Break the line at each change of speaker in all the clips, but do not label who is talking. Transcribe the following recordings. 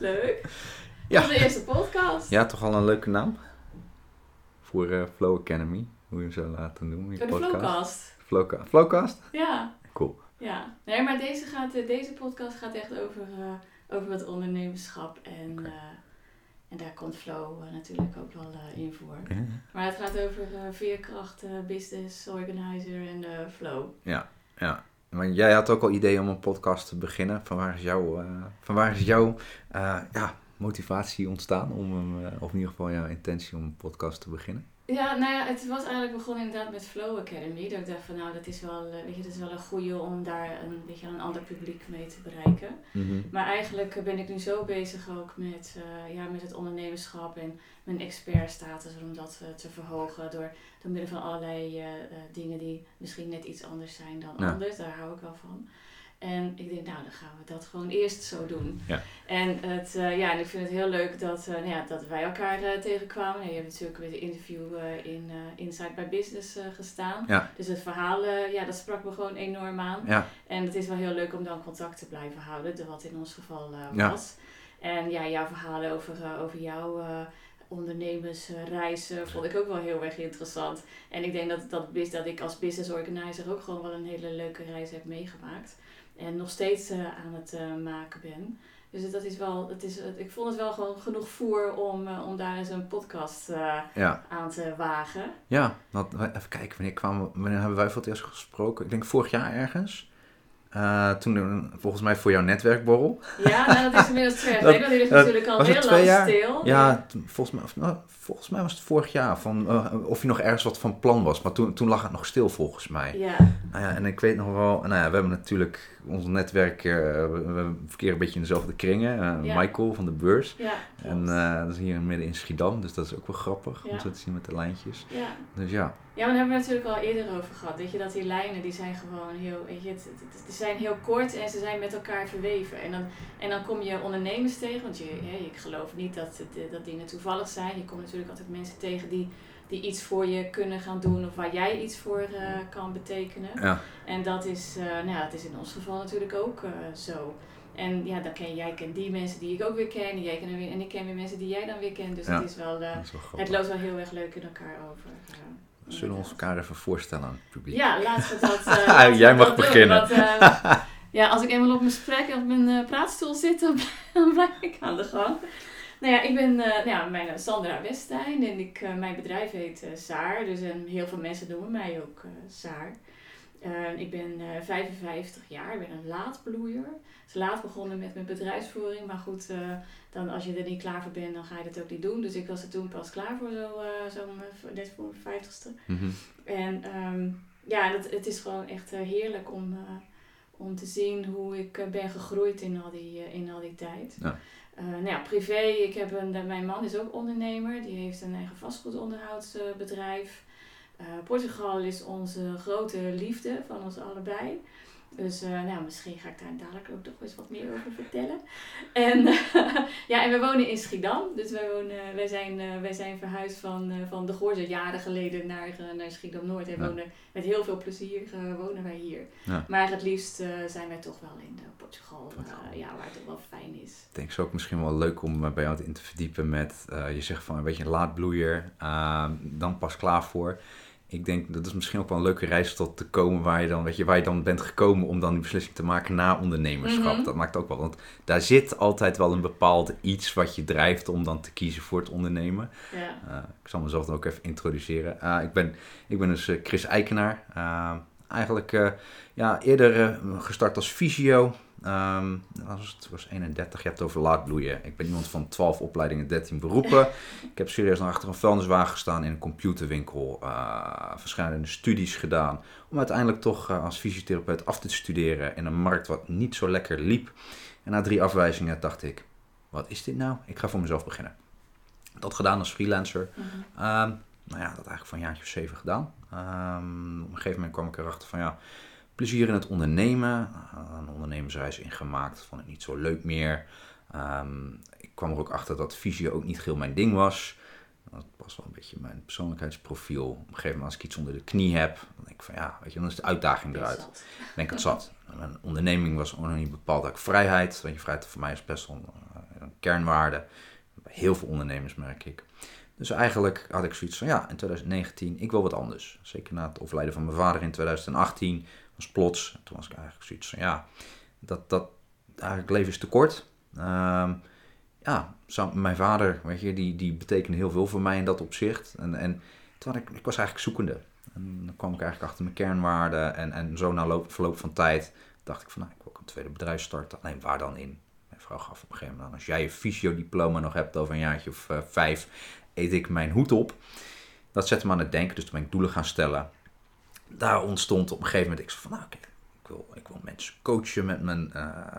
Leuk.
Ja.
Onze eerste podcast.
Ja, toch al een leuke naam? Voor eh, Flow Academy, hoe je hem zou laten noemen.
Voor de
podcast.
Flowcast.
Flowca- Flowcast?
Ja.
Cool.
Ja. Nee, maar deze, gaat, eh, deze podcast gaat echt over, eh, over het ondernemerschap. En, en daar komt Flow natuurlijk ook wel in voor.
Ja.
Maar het gaat over veerkracht, business, organizer en flow.
Ja, maar jij had ook al idee om een podcast te beginnen. Van waar is jouw, eh, van waar is jouw eh, ja, motivatie ontstaan? Om eh, of in ieder geval jouw intentie om een podcast te beginnen?
Ja, nou ja, het was eigenlijk begonnen inderdaad met Flow Academy. Dat ik dacht van nou, dat is wel, eh, weet je, dat is wel een goede om daar een beetje een ander publiek mee te bereiken. Maar eigenlijk eh, ben ik nu zo bezig ook met, eh, ja, met het ondernemerschap en mijn expertstatus om dat te verhogen door, door middel van allerlei dingen die misschien net iets anders zijn dan
Ja.
anders. Daar hou ik wel van. En ik denk, nou, dan gaan we dat gewoon eerst zo doen.
Ja.
En, het, eh, ja, en ik vind het heel leuk dat, eh, nou ja, dat wij elkaar eh, tegenkwamen. je hebt natuurlijk met de interview in Inside by Business gestaan.
Ja.
Dus het verhaal, ja, dat sprak me gewoon enorm aan.
Ja,
En het is wel heel leuk om dan contact te blijven houden, de- wat in ons geval was. En ja, jouw verhalen over, over jouw ondernemersreizen vond ik ook wel heel erg interessant. En ik denk dat, dat, dat ik als business organizer ook gewoon wel een hele leuke reis heb meegemaakt. En nog steeds eh, aan het eh, maken ben. Dus dat is wel, het is, ik vond het wel gewoon genoeg voer om, eh, om daar eens een podcast
ja.
aan te wagen.
ja want, even kijken, wanneer, kwamen, wanneer hebben wij voor het eerst gesproken? Ik denk vorig jaar ergens. Eh, toen volgens mij voor jouw netwerkborrel.
Ja, nou, dat is inmiddels twee jaar geleden. die ligt natuurlijk al heel lang
jaar?
stil.
Ja, volgens mij, nou, volgens mij was het vorig jaar. Van, eh, of je nog ergens wat van plan was. Maar toen, toen lag het nog stil volgens mij.
Ja,
Nou ja, en ik weet nog wel, nou ja, we hebben natuurlijk ons netwerk, eh, we, verkeren een beetje in dezelfde kringen.
Ja.
Michael van de beurs.
ja.
En dat is hier midden in Schiedam, dus dat is ook wel grappig om zo te zien met de lijntjes.
ja.
Dus ja,
Ja, maar daar hebben we het natuurlijk al eerder over gehad. Weet je, dat die lijnen die zijn gewoon heel, weet je, het, het- het- die zijn heel kort en ze zijn met elkaar verweven. En dan, en dan kom je ondernemers tegen, want je, ik geloof niet dat, het, dat dingen toevallig zijn. Je komt natuurlijk altijd mensen tegen die, die iets voor je kunnen gaan doen of waar jij iets voor eh, kan betekenen.
ja,
En dat is, eh, nou ja, dat is in ons geval natuurlijk ook eh, zo. En ja, dan ken jij kent die mensen die ik ook weer ken. En, jij weer, en ik ken weer mensen die jij dan weer kent. Dus
Ja.
het is wel, eh,
dat is wel
het loopt wel heel erg leuk in elkaar over.
Zullen we ons elkaar even voorstellen aan het publiek?
Ja, laten we dat. eh, laten
Jij mag
dat doen,
beginnen.
want, eh, ja, als ik eenmaal op mijn sprek op mijn eh, praatstoel zit, dan, dan blijf ik aan de gang. Nou ja, ik ben nou ja, mijn naam is Sandra Westijn en ik, mijn bedrijf heet Saar. Dus en heel veel mensen noemen mij ook Saar. Eh, ik ben eh 55 jaar, ik ben een laadbloeier. Dus laat begonnen met mijn bedrijfsvoering, maar goed, eh, dan als je er niet klaar voor bent, dan ga je dat ook niet doen. Dus ik was er toen pas klaar voor, zo, eh, zo net voor mijn 50ste.
Mhm.
En ehm, ja, het, het is gewoon echt heerlijk om, om te zien hoe ik ben gegroeid in al die, in al die tijd.
Ja.
Nou ja, privé, ik heb een, mijn man is ook ondernemer, die heeft een eigen vastgoedonderhoudsbedrijf. Eh, Portugal is onze grote liefde van ons allebei. Dus eh, nou, misschien ga ik daar dadelijk ook nog eens wat meer over vertellen. En, ja, en we wonen in Schiedam. Dus wij, wonen, wij, zijn, eh, wij zijn verhuisd van, eh, van de Goorze jaren geleden naar, eh, naar Schiedam-Noord. En
Ja.
wonen met heel veel plezier eh, wonen wij hier.
Ja.
Maar het liefst eh, zijn wij toch wel in eh, Portugal.
Portugal.
eh, ja, waar het toch wel fijn is.
Ik denk het ook misschien wel leuk om eh, bij jou in te verdiepen met, eh, je zegt van een beetje een laadbloeier, eh, dan pas klaar voor. Ik denk dat is misschien ook wel een leuke reis tot te komen waar je dan, weet je, waar je dan bent gekomen om dan die beslissing te maken na ondernemerschap.
Mhm.
Dat maakt ook wel, want daar zit altijd wel een bepaald iets wat je drijft om dan te kiezen voor het ondernemen.
Ja.
Eh, ik zal mezelf dan ook even introduceren. Eh, ik, ben, ik ben dus eh, Chris Eikenaar. Eigenlijk ja, eerder gestart als fysio. Dat was, het was 31, je hebt het over laadbloeien. Ik ben iemand van 12 opleidingen, 13 beroepen. ik heb serieus naar achter een vuilniswagen gestaan in een computerwinkel. eh, verschillende studies gedaan. Om uiteindelijk toch eh, als fysiotherapeut af te studeren in een markt wat niet zo lekker liep. En na drie afwijzingen dacht ik, wat is dit nou? Ik ga voor mezelf beginnen. Dat gedaan als freelancer.
Mhm.
Ehm, nou ja, dat eigenlijk van een jaartje of zeven gedaan. Ehm, op een gegeven moment kwam ik erachter van ja, plezier in het ondernemen. Uh, een ondernemersreis ingemaakt, vond ik niet zo leuk meer. Ehm, ik kwam er ook achter dat visie ook niet heel mijn ding was. Dat was wel een beetje mijn persoonlijkheidsprofiel. Op een gegeven moment als ik iets onder de knie heb, dan denk ik van ja, weet je, dan is de uitdaging eruit.
Dat.
Dan ben ik het zat. Mijn onderneming was ook nog niet bepaald uit vrijheid. Want je vrijheid voor mij is best wel een, een kernwaarden. Bij heel veel ondernemers merk ik. Dus eigenlijk had ik zoiets van, ja, in 2019, ik wil wat anders. Zeker na het overlijden van mijn vader in 2018 plots. Toen was ik eigenlijk zoiets van, ja, dat, dat eigenlijk leven is te kort. Ehm, ja, mijn vader, weet je, die, die betekende heel veel voor mij in dat opzicht. En, en toen ik, ik was eigenlijk zoekende. En dan kwam ik eigenlijk achter mijn kernwaarden. En, en zo na loop, verloop van tijd dacht ik van, nou, ik wil ook een tweede bedrijf starten. Alleen waar dan in? Mijn vrouw gaf op een gegeven moment aan, als jij je fysio-diploma nog hebt over een jaartje of uh, vijf, eet ik mijn hoed op. Dat zette me aan het denken, dus toen ben ik doelen gaan stellen. Daar ontstond op een gegeven moment, ik zei van, nou, oké, ik, wil, ik wil mensen coachen met mijn, uh,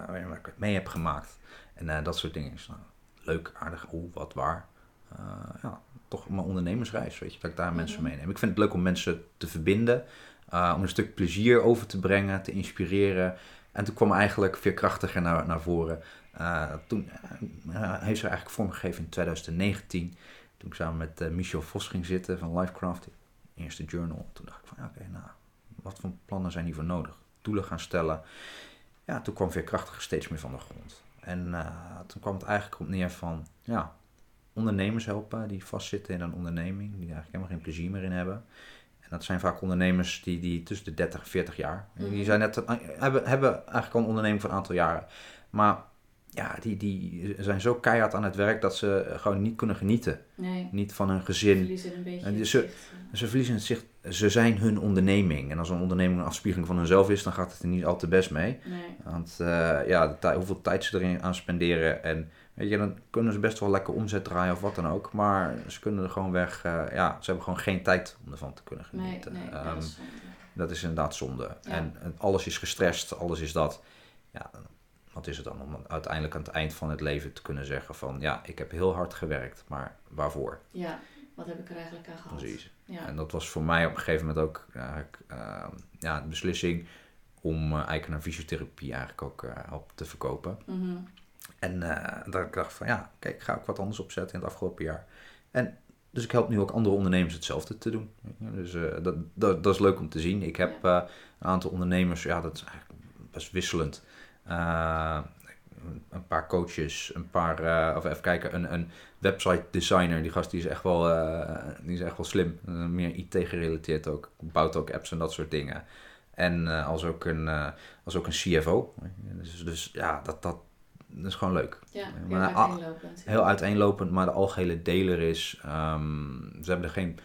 waar ik het mee heb gemaakt. En uh, dat soort dingen. Nou, leuk, aardig, hoe, wat, waar. ja, toch mijn ondernemersreis, weet je, dat ik daar mensen mhm. meeneem. Ik vind het leuk om mensen te verbinden, om een stuk plezier over te brengen, te inspireren. En toen kwam eigenlijk veerkrachtiger naar, naar voren. Toen heeft ze eigenlijk vormgegeven in 2019, toen ik samen met Michel Vos ging zitten van Lifecraft, eerste journal. Toen dacht ik van, oké, nou, wat voor plannen zijn hiervoor nodig? Doelen gaan stellen. Ja, toen kwam veerkrachtiger steeds meer van de grond. En toen kwam het eigenlijk op neer van, ja, ondernemers helpen die vastzitten in een onderneming, die eigenlijk helemaal geen plezier meer in hebben. En dat zijn vaak ondernemers die, die tussen de 30 en 40 jaar. Die mhm. zijn net, eh, hebben, hebben eigenlijk al een onderneming voor een aantal jaren. Maar ja, die, die zijn zo keihard aan het werk dat ze gewoon niet kunnen genieten.
Nee.
Niet van hun gezin. Ze
verliezen een beetje.
En ze, ze verliezen het zicht. Ze zijn hun onderneming. En als een onderneming een afspiegeling van hunzelf is, dan gaat het er niet al te best mee.
Nee.
Want uh, ja, de hoeveel tijd ze erin aan spenderen en Weet je, dan kunnen ze best wel lekker omzet draaien of wat dan ook. Maar ze kunnen er gewoon weg. Uh, ja, ze hebben gewoon geen tijd om ervan te kunnen genieten.
Nee, nee, dat, is
ehm, dat, is inderdaad zonde. En, en, alles is gestrest, alles is dat. Ja, wat is het dan om uiteindelijk aan het eind van het leven te kunnen zeggen van... Ja, ik heb heel hard gewerkt, maar waarvoor?
Ja, wat heb ik er eigenlijk aan gehad?
Precies. Ja. En dat was voor mij op een gegeven moment ook uh, uh, ja, de beslissing om uh, eigenlijk naar fysiotherapie eigenlijk ook op te verkopen.
Mm
en uh, dat ik dacht van ja, kijk, ik ga ook wat anders opzetten in het afgelopen jaar. En dus ik help nu ook andere ondernemers hetzelfde te doen. Dus dat, dat, dat, is leuk om te zien. Ik heb een aantal ondernemers, ja, dat is eigenlijk best wisselend. Een paar coaches, een paar, of even kijken, een, een website designer. Die gast die is echt wel, die is echt wel slim. meer IT gerelateerd ook. Bouwt ook apps en dat soort dingen. En als, ook een, als ook een CFO. Dus, dus ja, dat, dat, dat is gewoon leuk.
Ja, heel uiteenlopend.
Heel uiteenlopend, maar de algehele deler is, um, ze hebben er geen...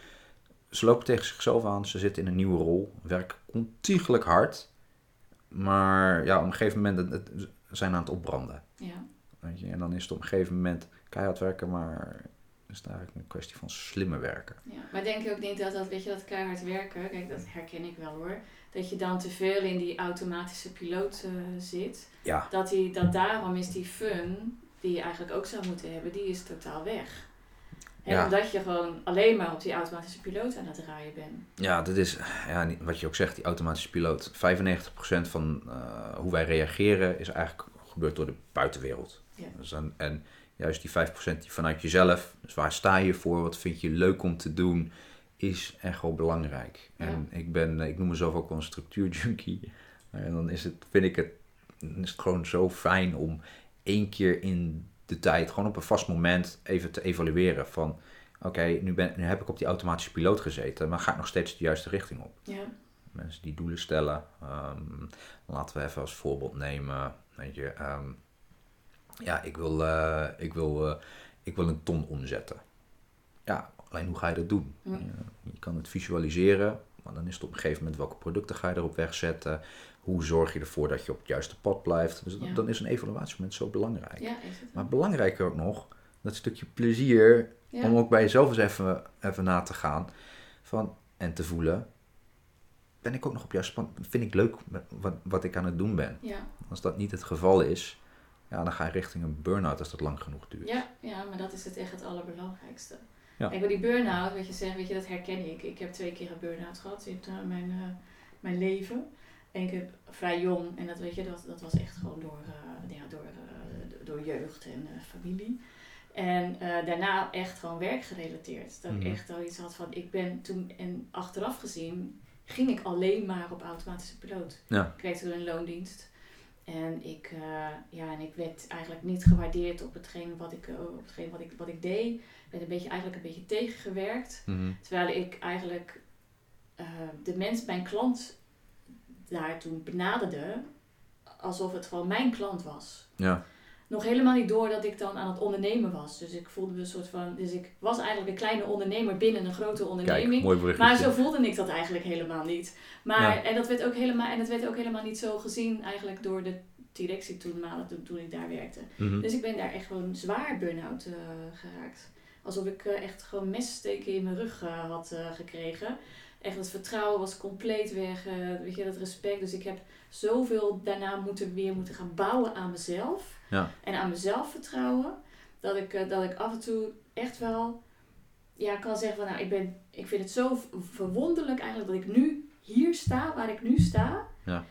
Ze lopen tegen zichzelf aan, ze zitten in een nieuwe rol, werken ontiegelijk hard, maar ja, op een gegeven moment het, het, zijn aan het opbranden.
Ja.
Weet je? En dan is het op een gegeven moment keihard werken, maar is het eigenlijk een kwestie van slimmer werken.
Ja, maar denk je ook niet dat dat, weet je, dat keihard werken, kijk, dat herken ik wel hoor dat je dan te veel in die automatische piloot uh, zit.
Ja.
Dat, die, dat daarom is die fun, die je eigenlijk ook zou moeten hebben, die is totaal weg. En ja. Omdat je gewoon alleen maar op die automatische piloot aan het draaien bent.
Ja, dat is ja, wat je ook zegt, die automatische piloot. 95% van uh, hoe wij reageren is eigenlijk gebeurd door de buitenwereld.
Ja.
Dus en, en juist die 5% die vanuit jezelf, dus waar sta je voor, wat vind je leuk om te doen, is echt wel belangrijk. En ik ben, ik noem mezelf ook wel een structuurjunkie. En dan is het, vind ik het, is het gewoon zo fijn om één keer in de tijd, gewoon op een vast moment, even te evalueren van oké, nu, ben, nu heb ik op die automatische piloot gezeten, maar ga ik nog steeds de juiste richting op?
Ja.
Mensen die doelen stellen, um, laten we even als voorbeeld nemen, weet je, um, ja, ik wil, uh, ik, wil, uh, ik wil een ton omzetten. Ja, Alleen hoe ga je dat doen? Je kan het visualiseren, maar dan is het op een gegeven moment welke producten ga je erop wegzetten. Hoe zorg je ervoor dat je op het juiste pad blijft? Dus dan is een evaluatiemoment zo belangrijk.
Ja,
maar belangrijker ook nog, dat stukje plezier, om ook bij jezelf eens even, even na te gaan van, en te voelen. Ben ik ook nog op juiste pad? Vind ik leuk wat, wat ik aan het doen ben? Als dat niet het geval is, ja, dan ga je richting een burn-out als dat lang genoeg duurt.
Ja, ja, maar dat is het echt het allerbelangrijkste. Ja. Kijk, die burn-out, wat je zegt, weet je, dat herken ik. Ik heb twee keer een burn-out gehad in uh, mijn, uh, mijn leven. Eén keer vrij jong en dat, weet je, dat, dat was echt gewoon door, uh, ja, door, door jeugd en familie. En daarna echt gewoon werkgerelateerd. Dat ik mhm. echt al iets had van, ik ben toen, en achteraf gezien, ging ik alleen maar op automatische piloot.
Ja.
Ik kreeg toen een loondienst. En ik, eh, ja, en ik werd eigenlijk niet gewaardeerd op hetgeen wat ik, eh, op hetgeen wat ik, wat ik deed. Ik werd een beetje, eigenlijk een beetje tegengewerkt.
Mhm.
Terwijl ik eigenlijk eh, de mens, mijn klant, daar toen benaderde alsof het gewoon mijn klant was.
Ja.
Nog helemaal niet door dat ik dan aan het ondernemen was. Dus ik voelde me een soort van. Dus ik was eigenlijk een kleine ondernemer binnen een grote
Kijk,
onderneming.
mooi.
Maar zo voelde ik dat eigenlijk helemaal niet. Maar,
Ja.
en, dat werd ook helemaal, en dat werd ook helemaal niet zo gezien eigenlijk door de directie toen, toen, toen ik daar werkte.
Mhm.
Dus ik ben daar echt gewoon zwaar burn-out eh, geraakt. Alsof ik eh, echt gewoon messteken in mijn rug eh, had gekregen. Echt het vertrouwen was compleet weg. eh, weet je, dat respect. Dus ik heb zoveel daarna moeten, weer moeten gaan bouwen aan mezelf.
Ja.
En aan mezelf vertrouwen. Dat ik, eh, dat ik af en toe echt wel ja, kan zeggen van nou, ik, ben, ik vind het zo verwonderlijk eigenlijk dat ik nu hier sta, waar ik nu sta.
Ja.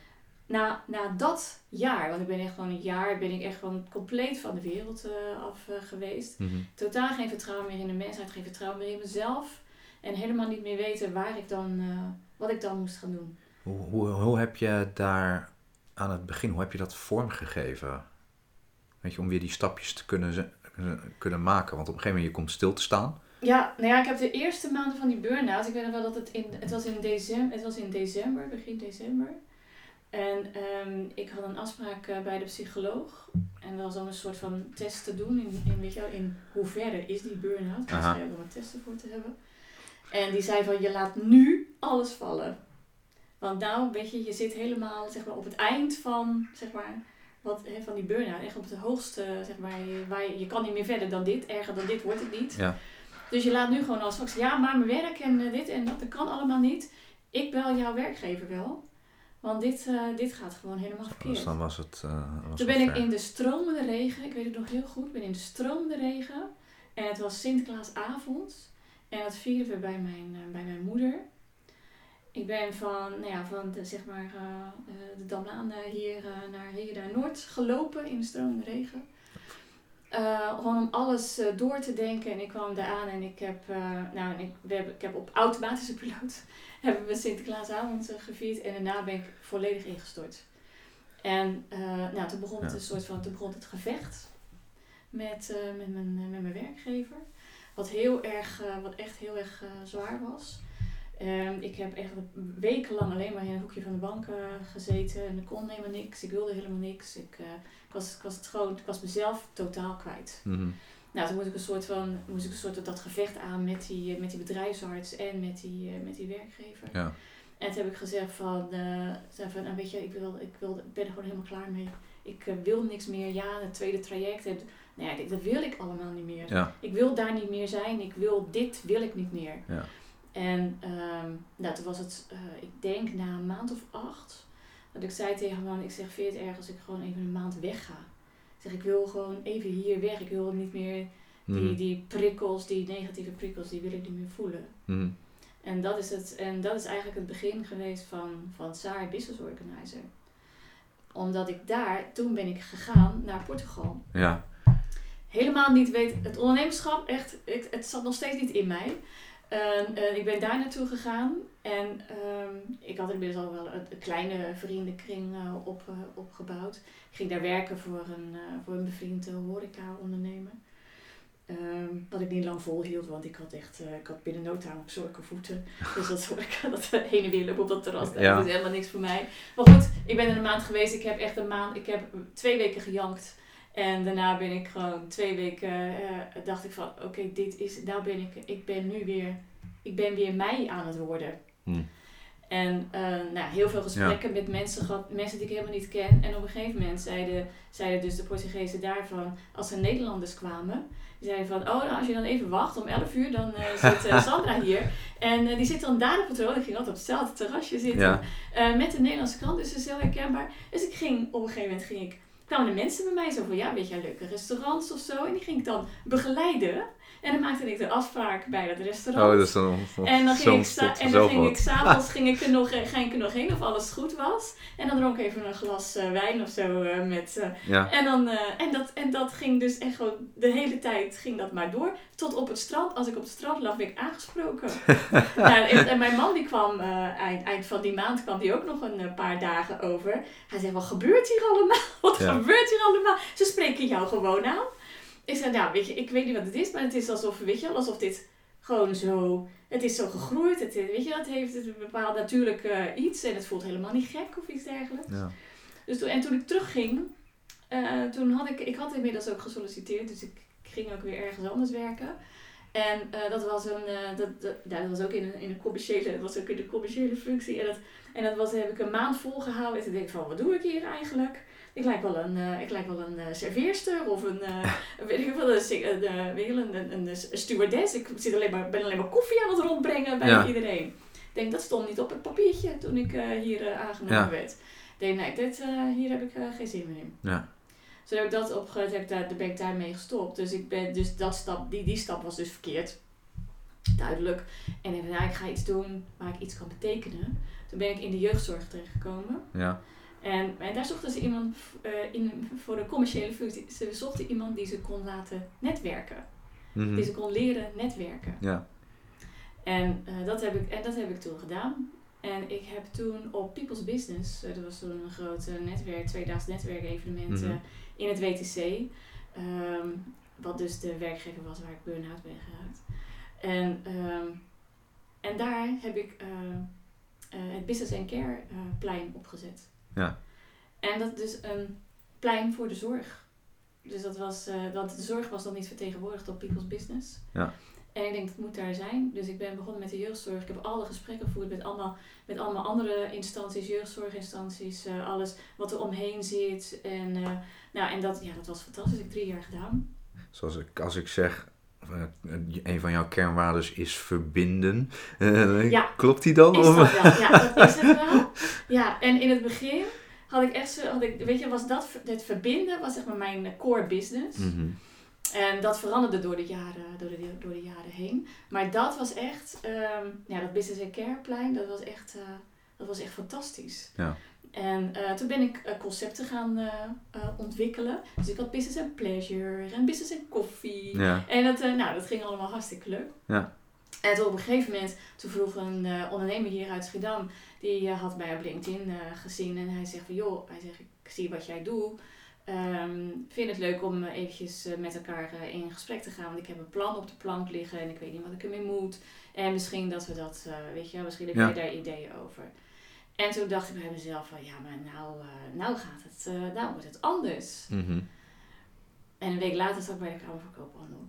Na, na dat jaar, want ik ben echt gewoon een jaar, ben ik echt gewoon compleet van de wereld eh, af geweest.
Mhm.
Totaal geen vertrouwen meer in de mensheid, geen vertrouwen meer in mezelf. En helemaal niet meer weten waar ik dan, eh, wat ik dan moest gaan doen.
Hoe, hoe, hoe heb je daar aan het begin, hoe heb je dat vormgegeven? Weet je, om weer die stapjes te kunnen, kunnen- maken. Want op een gegeven moment je komt stil te staan.
Ja, nou ja, ik heb de eerste maanden van die burn-out. Ik weet nog wel dat het in, het was in december, het was in december, begin december. En ehm, ik had een afspraak eh, bij de psycholoog. En dat was dan een soort van test te doen in, in, weet je wel, in hoeverre is die burn-out.
Aha.
zei om een testen voor te hebben. En die zei van, je laat nu alles vallen. Want nou, weet je, je zit helemaal zeg maar, op het eind van, zeg maar, wat, hè, van die burn-out. Echt op het hoogste, zeg maar, je- waar je, je kan niet meer verder dan dit. Erger dan dit wordt het niet.
Ja.
Dus je laat nu gewoon als straks, ja, maar mijn werk en eh, dit en dat, dat kan allemaal niet. Ik bel jouw werkgever wel. Want dit, eh, dit gaat gewoon helemaal
Dus
verkeerd.
dan was het. eh, was
Toen ben ik
ver.
in de stromende regen, ik weet het nog heel goed, ik ben in de stromende regen. En het was Sinterklaasavond. En dat vierden we bij mijn, eh, bij mijn moeder. Ik ben van, nou ja, van de, zeg maar, eh, de Damlaan hier naar naar Noord gelopen in de stromende regen. Gewoon om alles door te denken. En ik kwam daar aan en ik heb, nou, ik, we hebben, ik heb op automatische piloot hebben we Sinterklaasavond gevierd. En daarna ben ik volledig ingestort. En nou, toen begon het een soort van, toen begon het gevecht met, met, mijn, met mijn werkgever. Wat heel erg, eh, wat echt heel erg eh, zwaar was. Ehm, ik heb echt wekenlang alleen maar in een hoekje van de bank eh, gezeten. En ik kon helemaal niks. Ik wilde helemaal niks. Ik, ik, was, ik, was het gewoon, ik was mezelf totaal kwijt.
Mhm.
Nou, toen moest ik een soort van, moest ik een soort dat gevecht aan met die, met die bedrijfsarts en met die, met die werkgever.
Ja.
En toen heb ik gezegd van, zei van nou, weet je, ik, wil, ik, wil, ik ben er gewoon helemaal klaar mee. Ik wil niks meer. Ja, het tweede traject. Nou ja, dit- dat wil ik allemaal niet meer.
Ja.
Ik wil daar niet meer zijn. Ik wil dit, wil ik niet meer.
Ja.
En ehm, nou, toen was het, eh, ik denk na een maand of acht, dat ik zei tegen mijn man, ik zeg, vind je het erg als ik gewoon even een maand wegga? Ik zeg, ik wil gewoon even hier weg. Ik wil niet meer die,
Mhm.
die prikkels, die negatieve prikkels, die wil ik niet meer voelen.
Mhm.
En dat is, het, en dat is eigenlijk het begin geweest van, van Saar Business Organizer. Omdat ik daar, toen ben ik gegaan naar Portugal.
Ja.
Helemaal niet weet, het ondernemerschap, echt, ik, het zat nog steeds niet in mij. En, eh, ik ben daar naartoe gegaan en ehm, ik had inmiddels al wel een, een kleine vriendenkring eh, op, eh, opgebouwd. Ik ging daar werken voor een, voor een bevriend horeca-ondernemer. Ehm, wat ik niet lang volhield, want ik had echt, ik had binnen no time op zulke voeten. Dus dat horeca, dat heen en weer lopen op dat terras, dat is helemaal niks voor mij. Maar goed, ik ben er een maand geweest. Ik heb echt een maand, ik heb twee weken gejankt. En daarna ben ik gewoon twee weken, eh, dacht ik van, oké, dit is, nou ben ik, ik ben nu weer, ik ben weer mij aan het worden.
Hm.
En eh, nou, heel veel gesprekken met mensen gehad, mensen die ik helemaal niet ken. En op een gegeven moment zeiden, zeiden dus de Portugezen daarvan, als er Nederlanders kwamen, die zeiden van, oh, nou, als je dan even wacht, om 11 uur, dan eh, zit Sandra hier. En die zit dan daar op het terras. Ik ging altijd op hetzelfde terrasje zitten.
Ja.
Met de Nederlandse krant, dus dat is heel herkenbaar. Dus ik ging, op een gegeven moment ging ik kwamen de mensen bij mij zo van, ja, weet jij leuke restaurants of zo? En die ging ik dan begeleiden. En dan maakte ik de afspraak bij dat restaurant.
Oh, dat is dan
En dan ging ik, en dan ging ik s'avonds ging ik er nog, ging ik er nog heen of alles goed was. En dan dronk ik even een glas eh, wijn of zo eh, met... eh,
Ja,
en, dan, en, dat, en dat ging dus echt gewoon de hele tijd ging dat maar door. Tot op het strand. Als ik op het strand lag, werd ik aangesproken. nou, en, en mijn man die kwam eind, eind van die maand kwam die ook nog een paar dagen over. Hij zei, wat gebeurt hier allemaal? Wat
Ja.
Gebeurt hier allemaal? Ze spreken jou gewoon aan. Ik zei, nou weet je, ik weet niet wat het is, maar het is alsof, weet je, alsof dit gewoon zo... Het is zo gegroeid, het, weet je, het heeft een bepaald natuurlijk iets en het voelt helemaal niet gek of iets dergelijks.
ja.
Dus toen, en toen ik terugging, eh, toen had ik, ik had inmiddels ook gesolliciteerd, dus ik ging ook weer ergens anders werken. En eh, dat was een, eh, dat, dat, dat was ook in een, in een commerciële, dat was ook in de commerciële functie. En dat, en dat was, heb ik een maand volgehouden. En toen denk ik van, wat doe ik hier eigenlijk? Ik lijk wel een, eh, ik lijk wel een eh, serveerster of een, eh, weet ik wel, een, een, een, stewardess. Ik zit alleen maar, ben alleen maar koffie aan het rondbrengen bij
Ja.
iedereen. Ik denk, dat stond niet op het papiertje toen ik hier aangenomen
Ja.
werd. Ik denk, nee, dit, hier heb ik geen zin meer in.
Ja.
Zo heb ik dat opgezet, heb ik daar, daar ben ik daarmee gestopt. Dus, ik ben, dus dat stap, die, die stap was dus verkeerd. Duidelijk. En nou, ik ga iets doen waar ik iets kan betekenen. Toen ben ik in de jeugdzorg terechtgekomen.
ja.
En, en daar zochten ze iemand eh, in, voor de commerciële functie. Ze zochten iemand die ze kon laten netwerken.
Mhm.
Die ze kon leren netwerken.
Ja.
En, eh, dat heb ik, en dat heb ik toen gedaan. En ik heb toen op People's Business, eh, dat was toen een groot netwerk, tweedaags netwerkevenement
Mhm.
in het WTC. ehm, wat dus de werkgever was waar ik burn-out ben geraakt. En, ehm, en daar heb ik het Business and Care plein opgezet.
Ja.
En dat is een plein voor de zorg. Dus dat was, eh, want de zorg was nog niet vertegenwoordigd op People's Business.
Ja.
En ik denk, het moet daar zijn. Dus ik ben begonnen met de jeugdzorg. Ik heb alle gesprekken gevoerd met allemaal, met allemaal andere instanties, jeugdzorginstanties, eh, alles wat er omheen zit. En, eh, nou, en dat, ja, dat was fantastisch. Dat heb ik drie jaar gedaan.
Zoals ik, als ik zeg, een van jouw kernwaarden is verbinden. Eh,
Ja.
Klopt die dan?
Is
Of-
dat wel? Ja, dat is het wel. Ja, en in het begin had ik echt zo, had ik, weet je, was dat, het verbinden was zeg maar mijn core business.
Mhm.
En dat veranderde door de jaren, door de, door de jaren heen. Maar dat was echt, ehm, ja, dat Business and Care plein, dat was echt, eh, dat was echt fantastisch.
Ja.
En eh, toen ben ik eh, concepten gaan eh, ontwikkelen. Dus ik had Business and Pleasure en Business and Coffee.
Ja.
En dat, nou, dat ging allemaal hartstikke leuk.
Ja.
En toen op een gegeven moment, toen vroeg een ondernemer hier uit Schiedam, die had mij op LinkedIn gezien en hij zegt van joh, hij zegt ik zie wat jij doet. Ehm vind het leuk om eventjes met elkaar in gesprek te gaan, want ik heb een plan op de plank liggen en ik weet niet wat ik ermee moet. En misschien dat we dat, weet je, misschien heb
Ja.
jij daar ideeën over. En toen dacht ik bij mezelf van ja, maar nou, eh, nou gaat het, eh, nou wordt het anders.
Mhm.
En een week later zat ik bij de Kamer van Koophandel.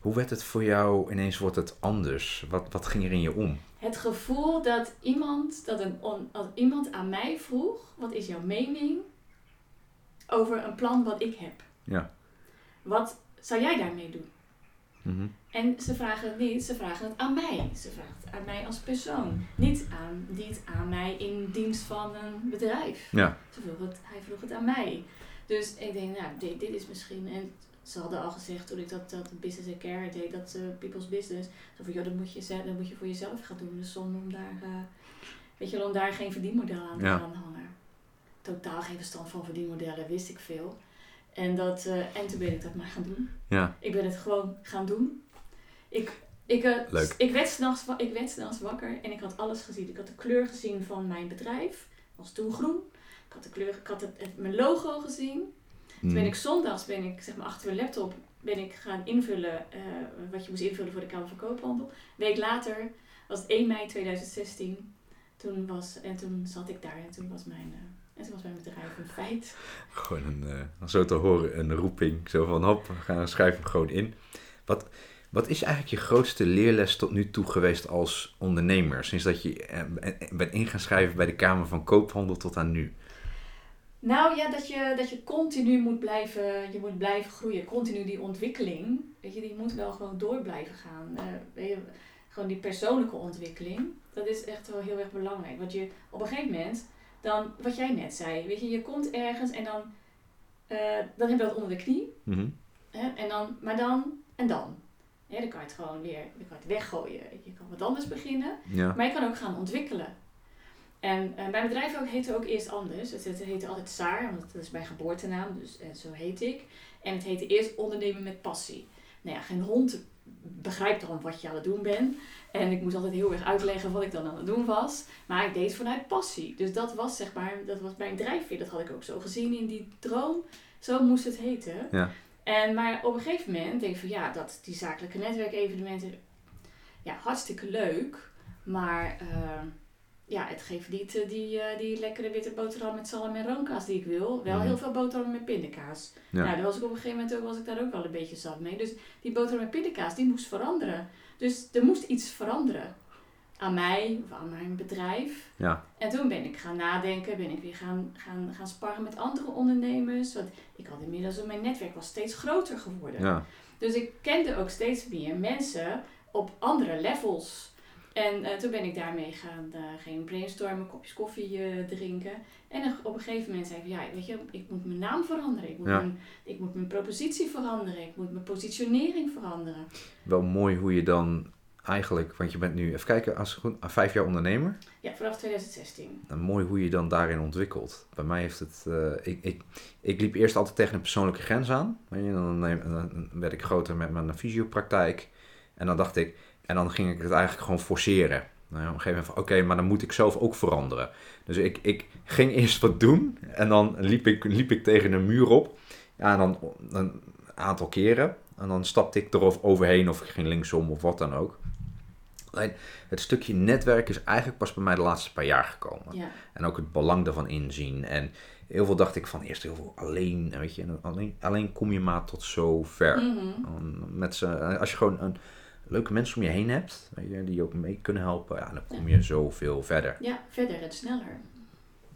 Hoe werd het voor jou ineens wordt het anders? Wat, wat ging er in je om?
Het gevoel dat iemand, dat een on- dat iemand aan mij vroeg: wat is jouw mening over een plan wat ik heb?
Ja.
Wat zou jij daarmee doen?
Mhm.
En ze vragen het niet, ze vragen het aan mij. Ze vragen het aan mij als persoon. Niet aan, niet aan mij in dienst van een bedrijf.
Ja.
Ze vroeg het, hij vroeg het aan mij. Dus ik denk, nou, dit, dit is misschien. En ze hadden al gezegd toen ik dat, dat business and care deed, dat people's business. Zo van, joh, dat moet, je, dat moet je voor jezelf gaan doen. Dus zonder om daar, eh, weet je, wel, om daar geen verdienmodel aan te
Ja.
gaan hangen. Totaal geen verstand van verdienmodellen, wist ik veel. En, dat, eh, en toen ben ik dat maar gaan doen.
Ja.
Ik ben het gewoon gaan doen. Ik, ik, eh,
Leuk.
ik, werd s'nachts, ik werd s'nachts wakker en ik had alles gezien. Ik had de kleur gezien van mijn bedrijf. was toen groen. Ik had, de kleur, ik had het, het- mijn logo gezien. Toen ben
Mhm.
ik zondags ben ik, zeg maar, achter mijn laptop ben ik gaan invullen eh, wat je moest invullen voor de Kamer van Koophandel. Een week later was het 1 mei 2016. Toen was, en toen zat ik daar en toen was mijn, en toen was mijn bedrijf een feit.
Gewoon een, eh, zo te horen, een roeping. Zo van, hop, we gaan schrijf hem gewoon in. Wat, wat is eigenlijk je grootste leerles tot nu toe geweest als ondernemer? Sinds dat je eh, bent in gaan schrijven bij de Kamer van Koophandel tot aan nu.
Nou ja, dat je, dat je continu moet blijven, je moet blijven groeien. Continu die ontwikkeling, weet je, die moet wel gewoon door blijven gaan. Eh, weet je, gewoon die persoonlijke ontwikkeling, dat is echt wel heel erg belangrijk. Want je op een gegeven moment, dan, wat jij net zei, weet je, je komt ergens en dan, eh, dan heb je dat onder de knie.
Mhm.
Hè, en dan, maar dan en dan. Dan kan je het gewoon weer dan kan je het weggooien. Je kan wat anders beginnen.
Ja.
Maar je kan ook gaan ontwikkelen. En eh, mijn bedrijf ook, heette ook eerst anders. Het, het heette altijd Saar, want dat is mijn geboortenaam, dus eh, zo heet ik. En het heette eerst Ondernemen met Passie. Nou ja, geen hond begrijpt dan wat je aan het doen bent. En ik moest altijd heel erg uitleggen wat ik dan aan het doen was. Maar ik deed het vanuit passie. Dus dat was zeg maar, dat was mijn drijfveer. Dat had ik ook zo gezien in die droom. Zo moest het heten.
Ja.
En, maar op een gegeven moment denk ik van ja, dat die zakelijke netwerkevenementen, ja, hartstikke leuk. Maar eh, ja, het geeft niet eh, die, eh, die lekkere witte boterham met zalm en roomkaas die ik wil. Wel
Mhm.
heel veel boterham met pindakaas.
Ja.
Nou, daar was ik op een gegeven moment ook, was ik daar ook wel een beetje zat mee. Dus die boterham met pindakaas, die moest veranderen. Dus er moest iets veranderen. Aan mij, of aan mijn bedrijf.
Ja.
En toen ben ik gaan nadenken, ben ik weer gaan, gaan, gaan sparren met andere ondernemers. Want ik had inmiddels, mijn netwerk was steeds groter geworden.
Ja.
Dus ik kende ook steeds meer mensen op andere levels. En eh, toen ben ik daarmee gaan, eh gaan brainstormen, kopjes koffie eh, drinken. En op een gegeven moment zei ik, ja, weet je, ik moet mijn naam veranderen. Ik moet,
Ja.
mijn, ik moet mijn propositie veranderen. Ik moet mijn positionering veranderen.
Wel mooi hoe je dan eigenlijk, want je bent nu, even kijken, als goed, vijf jaar ondernemer.
Ja, vanaf 2016.
Nou, mooi hoe je dan daarin ontwikkelt. Bij mij heeft het. ik, ik, ik liep eerst altijd tegen een persoonlijke grens aan. Dan, dan werd ik groter met mijn fysiopraktijk. En dan dacht ik. En dan ging ik het eigenlijk gewoon forceren. Nou, op een gegeven moment van oké, maar dan moet ik zelf ook veranderen. Dus ik, ik ging eerst wat doen. En dan liep ik, liep ik tegen een muur op. Ja, en dan een aantal keren. En dan stapte ik er overheen of ik ging linksom of wat dan ook. Alleen het stukje netwerk is eigenlijk pas bij mij de laatste paar jaar gekomen.
Ja,
En ook het belang daarvan inzien. En heel veel dacht ik van eerst heel veel alleen, weet je. en Alleen, alleen kom je maar tot zo ver. Met z'n- als je gewoon een leuke mensen om je heen hebt, weet je, die je ook mee kunnen helpen, ja, dan kom je zoveel verder.
ja verder en sneller.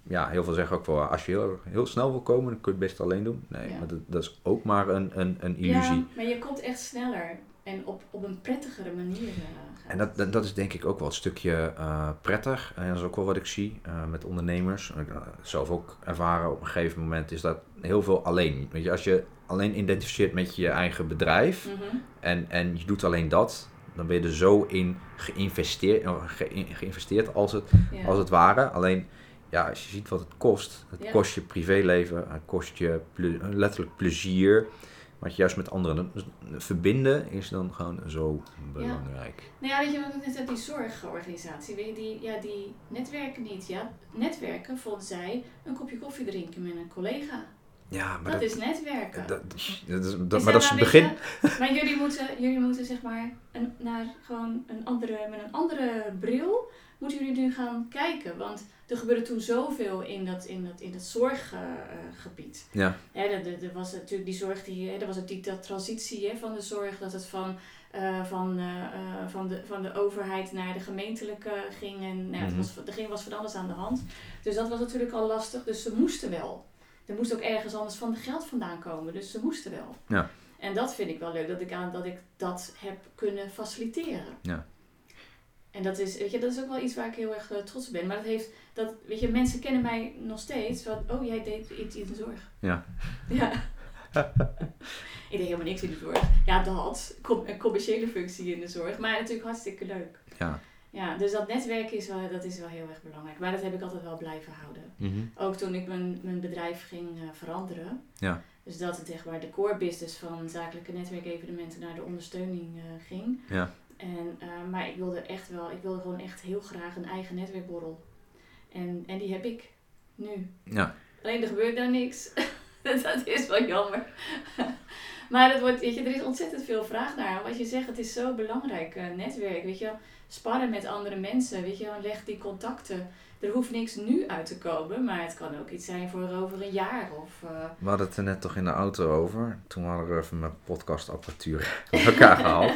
Ja, heel veel zeggen ook wel, als je heel, heel snel wil komen, dan kun je het best alleen doen. Nee,
Ja.
maar dat, dat is ook maar een, een, een illusie.
Ja, maar je komt echt sneller en op, op een prettigere manier. eh,
En dat, dat, dat is denk ik ook wel een stukje eh, prettig. En dat is ook wel wat ik zie eh, met ondernemers. Zelf ook ervaren op een gegeven moment is dat heel veel alleen. Weet je, als je alleen identificeert met je eigen bedrijf
Mhm.
en, en je doet alleen dat, dan ben je er zo in geïnvesteerd, eh, ge- geïnvesteerd als, het,
Ja.
als het ware. Alleen, ja, als je ziet wat het kost, het
Ja.
kost je privéleven, het kost je ple- letterlijk plezier. Wat je juist met anderen dus verbinden is dan gewoon zo belangrijk.
Nou ja, weet je wat net uit die zorgorganisatie, weet je, die, ja, die netwerken niet. Ja, netwerken vonden zij een kopje koffie drinken met een collega.
Ja, maar
Dat,
dat,
is netwerken.
dat, dat is, dat,
Dus
maar dat is het begin.
je, maar jullie moeten, jullie moeten zeg maar een, naar gewoon een andere, met een andere bril moeten jullie nu gaan kijken. Want er gebeurde toen zoveel in dat, in dat, in dat zorggebied.
Ja,
Hè, er, was natuurlijk die zorg, die, hè, er was die dat transitie hè, van de zorg, dat het van, eh, van, eh, eh, van, de, van de overheid naar de gemeentelijke ging. En nou, het
Mhm.
was, er ging, was van alles aan de hand. Dus dat was natuurlijk al lastig, dus ze moesten wel. Er moest ook ergens anders van geld vandaan komen, dus ze moesten wel.
Ja.
En dat vind ik wel leuk, dat ik, aan, dat ik dat heb kunnen faciliteren.
Ja.
En dat is, weet je, dat is ook wel iets waar ik heel erg eh, trots op ben. Maar dat heeft, dat, weet je, mensen kennen mij nog steeds van, oh jij deed iets in de zorg.
Ja.
Ja. ik deed helemaal niks in de zorg. Ja, dat. Com- een commerciële functie in de zorg. Maar natuurlijk hartstikke leuk.
ja.
Ja, dus dat netwerk is wel, dat is wel heel erg belangrijk. Maar dat heb ik altijd wel blijven houden.
Mhm.
Ook toen ik mijn, mijn bedrijf ging eh, veranderen.
Ja.
Dus dat het echt waar de core business van zakelijke netwerkevenementen naar de ondersteuning eh, ging.
Ja.
En, eh, maar ik wilde echt wel, ik wilde gewoon echt heel graag een eigen netwerkborrel. En, en die heb ik nu.
Ja.
Alleen er gebeurt daar niks. dat is wel jammer. maar het wordt, weet je, er is ontzettend veel vraag naar. Wat je zegt, het is zo belangrijk, netwerk. Weet je, wel. Sparren met andere mensen. Weet je, wel. leg die contacten. Er hoeft niks nu uit te komen, maar het kan ook iets zijn voor over een jaar. Of, eh,
We hadden het er net toch in de auto over. Toen hadden we even mijn podcastapparatuur bij elkaar gehaald.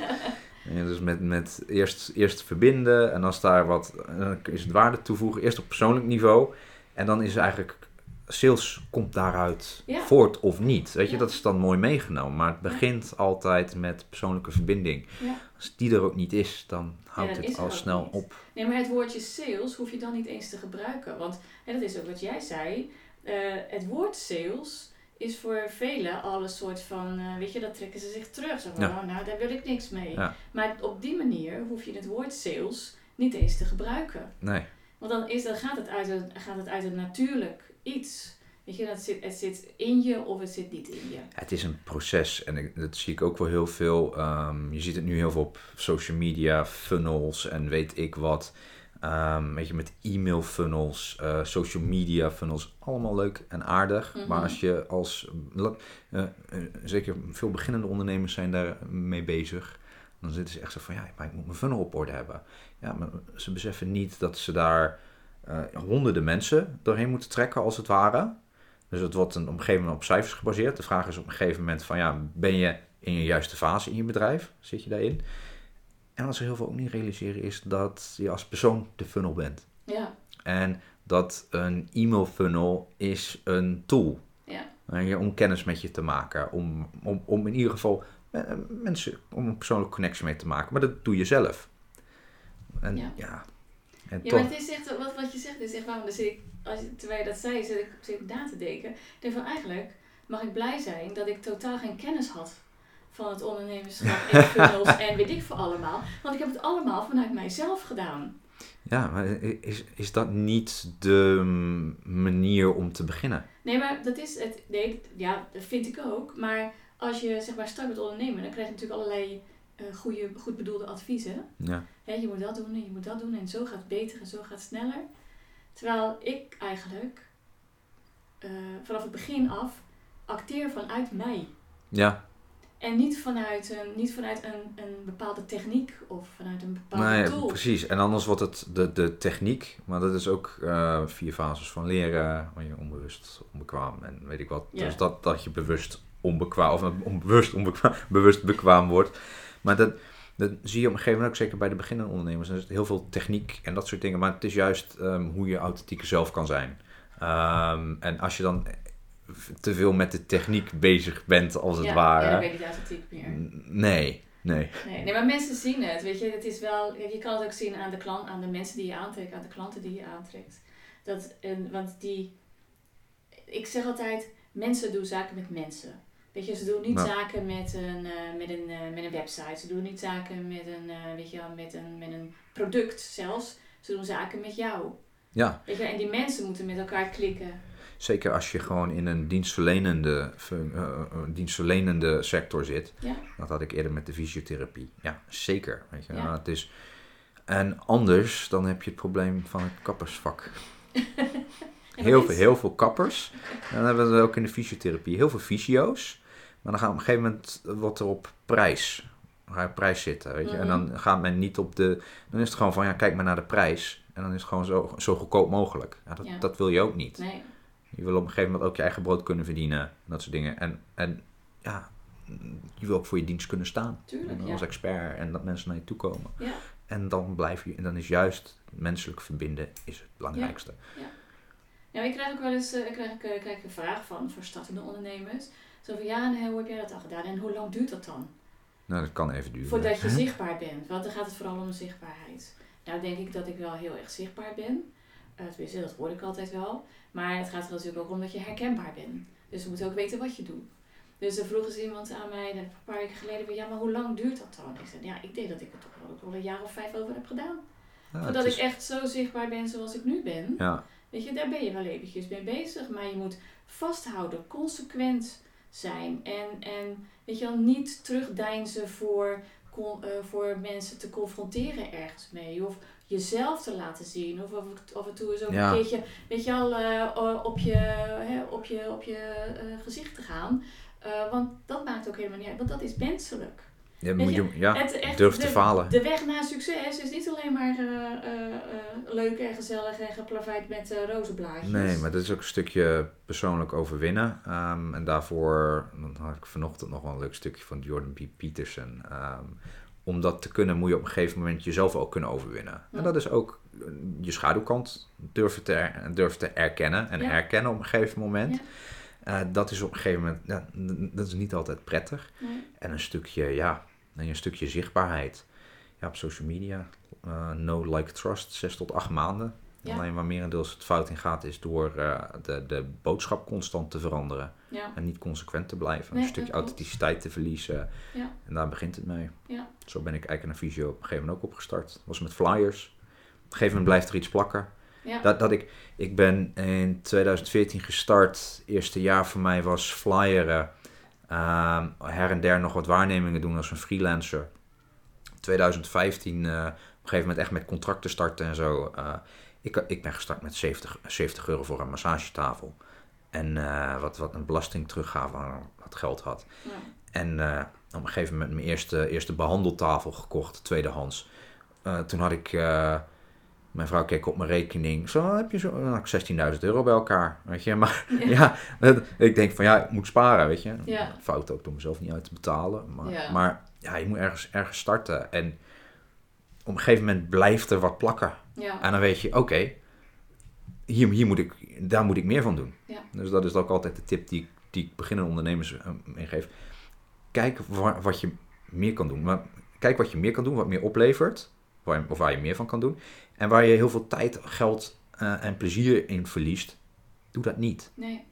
Dus met, met eerst, eerst verbinden en als daar wat, dan is het waarde toevoegen. Eerst op persoonlijk niveau. En dan is eigenlijk, sales komt daaruit
Ja.
voort of niet. Weet je,
Ja.
dat is dan mooi meegenomen. Maar het begint altijd met persoonlijke verbinding. Als die er ook niet is, dan houdt
dan
het al snel
niet.
op.
Nee, maar het woordje sales hoef je dan niet eens te gebruiken. Want en dat is ook wat jij zei. eh, het woord sales is voor velen al een soort van, eh, weet je, dat trekken ze zich terug. Zo van, oh, nou, daar wil ik niks mee. Maar op die manier hoef je het woord sales niet eens te gebruiken.
Nee.
Want dan, is, dan gaat, het uit een, gaat het uit een natuurlijk iets. Weet je, dat zit, het zit in je of het zit niet in je.
Het is een proces en ik, dat zie ik ook wel heel veel. Ehm, je ziet het nu heel veel op social media, funnels en weet ik wat. Ehm weet je, met e-mail funnels, eh, social media funnels, allemaal leuk en aardig.
Mhm.
Maar als je als, eh, eh, zeker veel beginnende ondernemers zijn daar mee bezig. Dan zitten ze echt zo van, ja, maar ik moet mijn funnel op orde hebben. Ja, maar ze beseffen niet dat ze daar honderden mensen doorheen moeten trekken als het ware. Dus het wordt een, op een gegeven moment op cijfers gebaseerd. De vraag is op een gegeven moment van ja, ben je in je juiste fase in je bedrijf? Zit je daarin? En wat ze heel veel ook niet realiseren is dat je als persoon de funnel bent.
Ja,
En dat een e-mail funnel is een tool.
ja,
je, om kennis met je te maken. Om, om, om in ieder geval eh, mensen, om een persoonlijke connectie mee te maken. Maar dat doe je zelf. En
Ja.
ja, en
Ja,
toch.
maar het is echt, wat, wat je zegt is echt waarom. Dus ik, als, je- terwijl je dat zei, zit ik, zit ik na te denken. Ik denk van eigenlijk mag ik blij zijn dat ik totaal geen kennis had van het ondernemerschap en funnels en weet ik veel allemaal. Want ik heb het allemaal vanuit mijzelf gedaan.
Ja, maar is, is dat niet de mm, manier om te beginnen?
Nee, maar dat is het. Nee, ja, dat vind ik ook. Maar als je zeg maar start met ondernemen, dan krijg je natuurlijk allerlei goede, goed bedoelde adviezen.
Ja.
Hè, je moet dat doen en je moet dat doen en zo gaat het beter en zo gaat het sneller. Terwijl ik eigenlijk eh, vanaf het begin af acteer vanuit mij.
Ja,
En niet vanuit een, niet vanuit een, een bepaalde techniek of vanuit een bepaalde
nee,
tool.
precies. En anders wordt het de, de techniek, maar dat is ook eh, vier fases van leren. waar je onbewust, onbekwaam en weet ik wat.
Ja.
Dus dat, dat je bewust onbekwaam, of onbewust onbekwaam, bewust bekwaam wordt. Maar dat, dat zie je op een gegeven moment ook zeker bij de beginnende ondernemers. Er is heel veel techniek en dat soort dingen. Maar het is juist ehm, hoe je authentieke zelf kan zijn. Ehm, en als je dan te veel met de techniek bezig bent, als het
ja,
ware.
Ja, dan ben je niet authentiek meer.
Nee, nee.
Nee, nee, maar mensen zien het. Weet je, het is wel, je kan het ook zien aan de, klant, aan de mensen die je aantrekt, aan de klanten die je aantrekt. Dat, en, want die, ik zeg altijd, mensen doen zaken met mensen. Weet je, ze doen niet zaken met een, eh, met, een, eh, met een website. Ze doen niet zaken met een, eh, weet je, wel, met een, met een product zelfs. Ze doen zaken met jou.
Ja,
Weet je, en die mensen moeten met elkaar klikken.
zeker als je gewoon in een dienstverlenende, dienstverlenende sector zit.
Ja,
Dat had ik eerder met de fysiotherapie. Ja, zeker. Weet je.
Ja.
Het is, en anders, dan heb je het probleem van het kappersvak. Heel
dat
veel, heel veel kappers. En dan hebben we het ook in de fysiotherapie. Heel veel fysio's. Maar dan gaat op een gegeven moment wordt er op prijs. Op prijs zitten, weet je. En
Mhm.
dan gaat men niet op de... Dan is het gewoon van, ja, kijk maar naar de prijs. En dan is het gewoon zo, zo goedkoop mogelijk. Ja, dat,
Ja.
dat wil je ook niet.
Nee,
Je wil op een gegeven moment ook je eigen brood kunnen verdienen. en Dat soort dingen. En, en ja, je wil ook voor je dienst kunnen staan.
tuurlijk.
En
Ja.
als expert. En dat mensen naar je toe komen.
Ja.
En dan blijf je... En dan is juist menselijk verbinden is het belangrijkste.
Ja, ik krijg ook wel eens eh, ik krijg, eh, ik een vraag van voor startende ondernemers. Zo van ja, en hoe heb jij dat al gedaan en hoe lang duurt dat dan?
Nou, dat kan even duren.
Voordat je zichtbaar bent. Want dan gaat het vooral om de zichtbaarheid. Nou denk ik dat ik wel heel erg zichtbaar ben. Uh, tenminste, dat hoor ik altijd wel. Maar het gaat er natuurlijk ook om dat je herkenbaar bent. Dus we moeten ook weten wat je doet. Dus er vroeg eens iemand aan mij een paar weken geleden, ja, maar hoe lang duurt dat dan? Ik zei, ja, ik denk dat ik er toch wel, ook wel een jaar of vijf over heb gedaan.
Ja,
Voordat
het is-
ik echt zo zichtbaar ben zoals ik nu ben.
Ja,
Weet je, daar ben je wel eventjes mee bezig. Maar je moet vasthouden, consequent zijn. En, en weet je wel, niet terugdeinzen voor, con- eh, voor mensen te confronteren ergens mee. Of jezelf te laten zien. Of af, en toe eens ook
Ja.
een keertje, weet je wel, eh, op je, hè, op je, op je eh, gezicht te gaan. Want dat maakt ook helemaal niet uit. Want dat is menselijk.
Ja, moet
je,
ja
Het echt-
durf
de,
te falen.
De weg naar succes is niet alleen maar eh, leuk en gezellig en geplaveid met eh rozenblaadjes.
Nee, maar dat is ook een stukje persoonlijk overwinnen. Ehm, en daarvoor dan had ik vanochtend nog wel een leuk stukje van Jordan B. Peterson. Ehm, om dat te kunnen moet je op een gegeven moment jezelf ook kunnen overwinnen.
Ja.
En dat is ook je schaduwkant durven te, er- durven te erkennen. En
Ja.
erkennen op een gegeven moment.
Ja.
Eh, dat is op een gegeven moment, ja, dat is niet altijd prettig.
Nee.
En een stukje, ja, en een stukje zichtbaarheid. Ja, op social media. eh no, like, trust, zes tot acht maanden.
Ja.
Alleen waar merendeels het fout in gaat, is door eh, de, de boodschap constant te veranderen.
Ja.
En niet consequent te blijven.
Nee,
een stukje authenticiteit te verliezen.
Ja.
En daar begint het mee.
Ja.
Zo ben ik eigenlijk naar Visio op een gegeven moment ook opgestart. Was met flyers. Op een gegeven moment blijft er iets plakken.
Ja.
Dat, dat ik, ik ben in 2014 gestart. Eerste jaar voor mij was flyeren. Ehm, her en der nog wat waarnemingen doen als een freelancer. 2015 eh, op een gegeven moment echt met contracten starten en zo. Eh, ik, ik ben gestart met 70, 70 euro voor een massagetafel. En eh, wat, wat een belasting teruggave aan wat geld had.
Ja.
En op een gegeven moment mijn eerste, eerste behandeltafel gekocht, tweedehands. Eh, toen had ik, mijn vrouw keek op mijn rekening. Zo heb je zo, dan had ik 16.000 euro bij elkaar, weet je. Maar
Ja.
ik denk van ja, ik moet sparen, weet je.
Ja.
Fout ook door mezelf niet uit te betalen. Maar
Ja.
maar ja, je moet ergens, ergens starten. En op een gegeven moment blijft er wat plakken.
Ja.
En dan weet je, oké, hier, hier moet ik, daar moet ik meer van doen.
Ja.
Dus dat is ook altijd de tip die, ik- die ik beginnende ondernemers eh, meegeef. Kijk wa- wat je meer kan doen. Maar kijk wat je meer kan doen, wat meer oplevert. Waar, of waar je meer van kan doen. En waar je heel veel tijd, geld eh, en plezier in verliest. Doe dat niet.
Nee.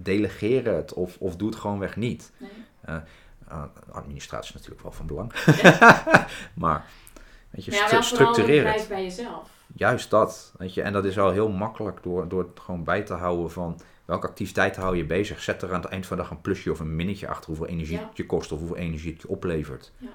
Delegeer het of, of doe het gewoon weg niet.
Nee.
Uh, administratie is natuurlijk wel van belang.
Ja.
maar weet je,
Maar ja,
structureer het.
bij jezelf.
Juist dat. Weet je. En dat is al heel makkelijk door, door het gewoon bij te houden van welke activiteiten hou je bezig. Zet er aan het eind van de dag een plusje of een minnetje achter hoeveel energie
Ja.
het je kost of hoeveel energie het je oplevert.
Ja,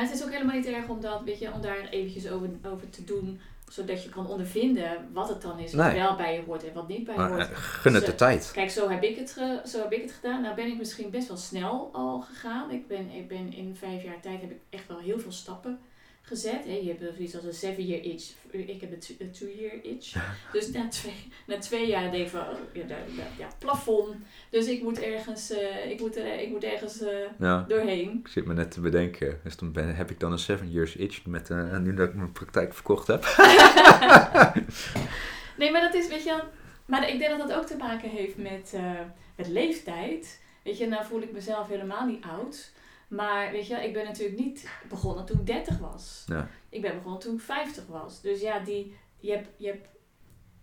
het is ook helemaal niet erg om, dat, weet je, om daar eventjes over, over te doen, zodat je kan ondervinden wat het dan is, wat
Nee.
wel bij je hoort en wat niet bij je hoort.
eh, gun het
Ze-
de tijd.
Kijk, zo heb, ik het ge- zo heb ik het gedaan. Nou ben ik misschien best wel snel al gegaan. Ik ben, ik ben in vijf jaar tijd heb ik echt wel heel veel stappen gezet. Hè. Je hebt zoiets als een seven year itch. Ik heb een two- year itch. Dus na twee, na twee jaar denk ik van, oh, ja, ja, plafond. Dus ik moet ergens, eh, ik moet er, ik moet ergens eh,
Ja.
doorheen.
Ik zit me net te bedenken. Dus dan ben, heb ik dan een seven years itch met, eh, nu dat ik mijn praktijk verkocht heb.
Nee, maar dat is, weet je, maar ik denk dat dat ook te maken heeft met, met leeftijd. Weet je, nou voel ik mezelf helemaal niet oud. Maar weet je, ik ben natuurlijk niet begonnen toen ik 30 was.
Ja.
Ik ben begonnen toen ik 50 was. Dus ja, die, je hebt, je hebt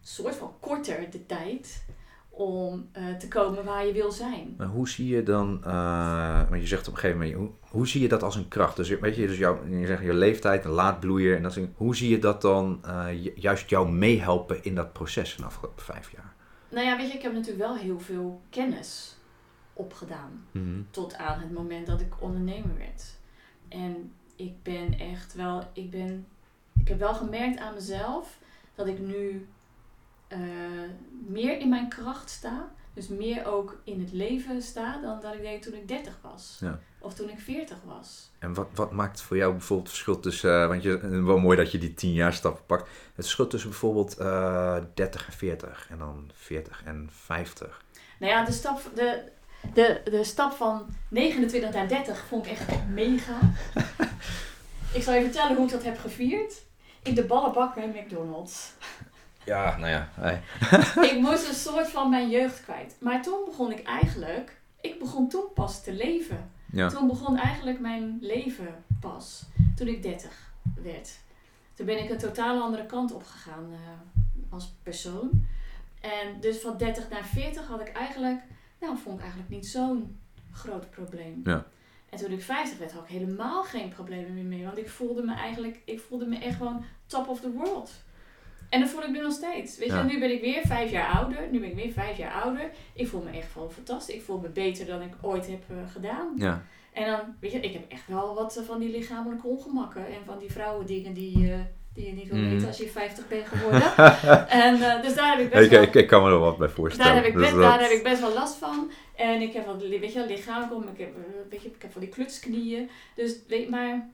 soort van korter de tijd om eh, te komen waar je wil zijn.
Maar hoe zie je dan, eh, want je zegt op een gegeven moment, hoe, hoe zie je dat als een kracht? Dus weet je, dus jouw, je zegt je leeftijd, een laadbloeier, en dat soort hoe zie je dat dan eh, ju- juist jou meehelpen in dat proces van de afgelopen vijf jaar?
Nou ja, weet je, ik heb natuurlijk wel heel veel kennis opgedaan. tot aan het moment dat ik ondernemer werd. En ik ben echt wel, ik ben, ik heb wel gemerkt aan mezelf dat ik nu eh, meer in mijn kracht sta. Dus meer ook in het leven sta dan dat ik deed toen ik 30 was.
Ja.
Of toen ik 40 was.
En wat, wat maakt voor jou bijvoorbeeld het verschil tussen, eh, want je, eh, wel mooi dat je die tien jaar stap pakt, het verschil tussen bijvoorbeeld eh 30 en 40 en dan 40 en 50?
Nou ja, de stap, de, de, de stap van 29 naar 30 vond ik echt mega. ik zal je vertellen hoe ik dat heb gevierd. In de ballenbak bij McDonald's.
Ja, nou ja. hey.
ik moest een soort van mijn jeugd kwijt. Maar toen begon ik eigenlijk, ik begon toen pas te leven.
Ja.
Toen begon eigenlijk mijn leven pas, toen ik 30 werd. Toen ben ik een totaal andere kant op gegaan eh, als persoon. En dus van 30 naar 40 had ik eigenlijk, nou vond ik eigenlijk niet zo'n groot probleem.
Ja.
En toen ik 50 werd had ik helemaal geen problemen meer mee. Want ik voelde me eigenlijk, ik voelde me echt gewoon top of the world. En dat voel ik nu nog steeds. Weet je,
Ja.
nu ben ik weer vijf jaar ouder. Nu ben ik weer vijf jaar ouder. Ik voel me echt gewoon fantastisch. Ik voel me beter dan ik ooit heb eh, gedaan.
Ja.
En dan, weet je, ik heb echt wel wat eh, van die lichamelijke ongemakken. En van die vrouwendingen die, eh, die je niet wil weten als je 50 bent geworden. en eh, dus daar heb ik best
Ik,
wel...
ik, ik kan me er wat bij voorstellen.
Daar heb, ik
Dus
best,
dat-
daar heb ik best wel last van. En ik heb wat, weet je, lichamelijk. Ik heb, eh, weet je, ik heb van die klutsknieën. Dus, weet maar,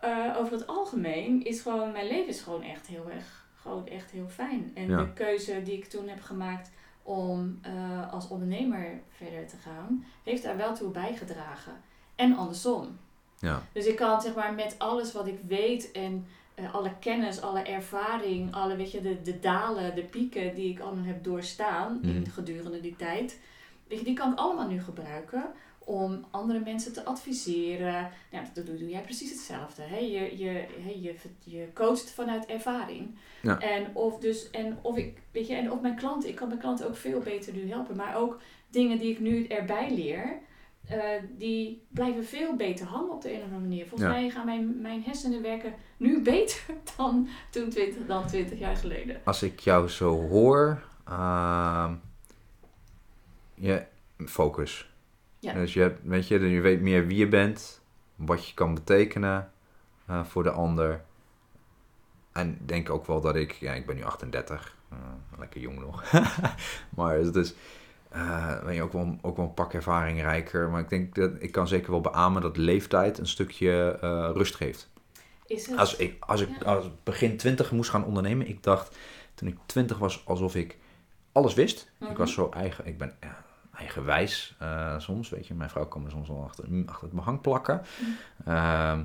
eh, over het algemeen is gewoon, mijn leven is gewoon echt heel erg, gewoon echt heel fijn. En
Ja.
de keuze die ik toen heb gemaakt om als ondernemer verder te gaan, heeft daar wel toe bijgedragen. En andersom.
Ja.
Dus ik kan zeg maar met alles wat ik weet en alle kennis, alle ervaring, alle weet je, de, de dalen, de pieken die ik allemaal heb doorstaan in
Mhm.
gedurende die tijd, weet je, die kan ik allemaal nu gebruiken om andere mensen te adviseren. Nou, dat doe, doe jij precies hetzelfde. Hè? Je, je, je, je coacht vanuit ervaring.
Ja.
En of dus, en of ik, weet je, en of mijn klanten, ik kan mijn klanten ook veel beter nu helpen. Maar ook dingen die ik nu erbij leer, eh, die blijven veel beter hangen op de een of andere manier. Volgens
Ja.
mij gaan mijn, mijn hersenen werken nu beter dan toen 20, dan 20 jaar geleden.
Als ik jou zo hoor, ehm, je focus.
Ja.
Dus je, hebt- weet je, je weet meer wie je bent, wat je kan betekenen eh, voor de ander. En denk ook wel dat ik, ja, ik ben nu 38, eh, lekker jong nog. maar het eh, ben je ook wel, ook wel een pak ervaring rijker. Maar ik denk dat ik kan zeker wel beamen dat leeftijd een stukje eh, rust geeft.
Is het?
Als ik, als ik
Ja.
als ik begin 20 moest gaan ondernemen, ik dacht toen ik 20 was alsof ik alles wist.
Mhm.
Ik was zo eigen, ik ben ja, eigenwijs eh, soms, weet je. Mijn vrouw kan me soms wel achter, achter het behang plakken.
Mhm.
Ehm,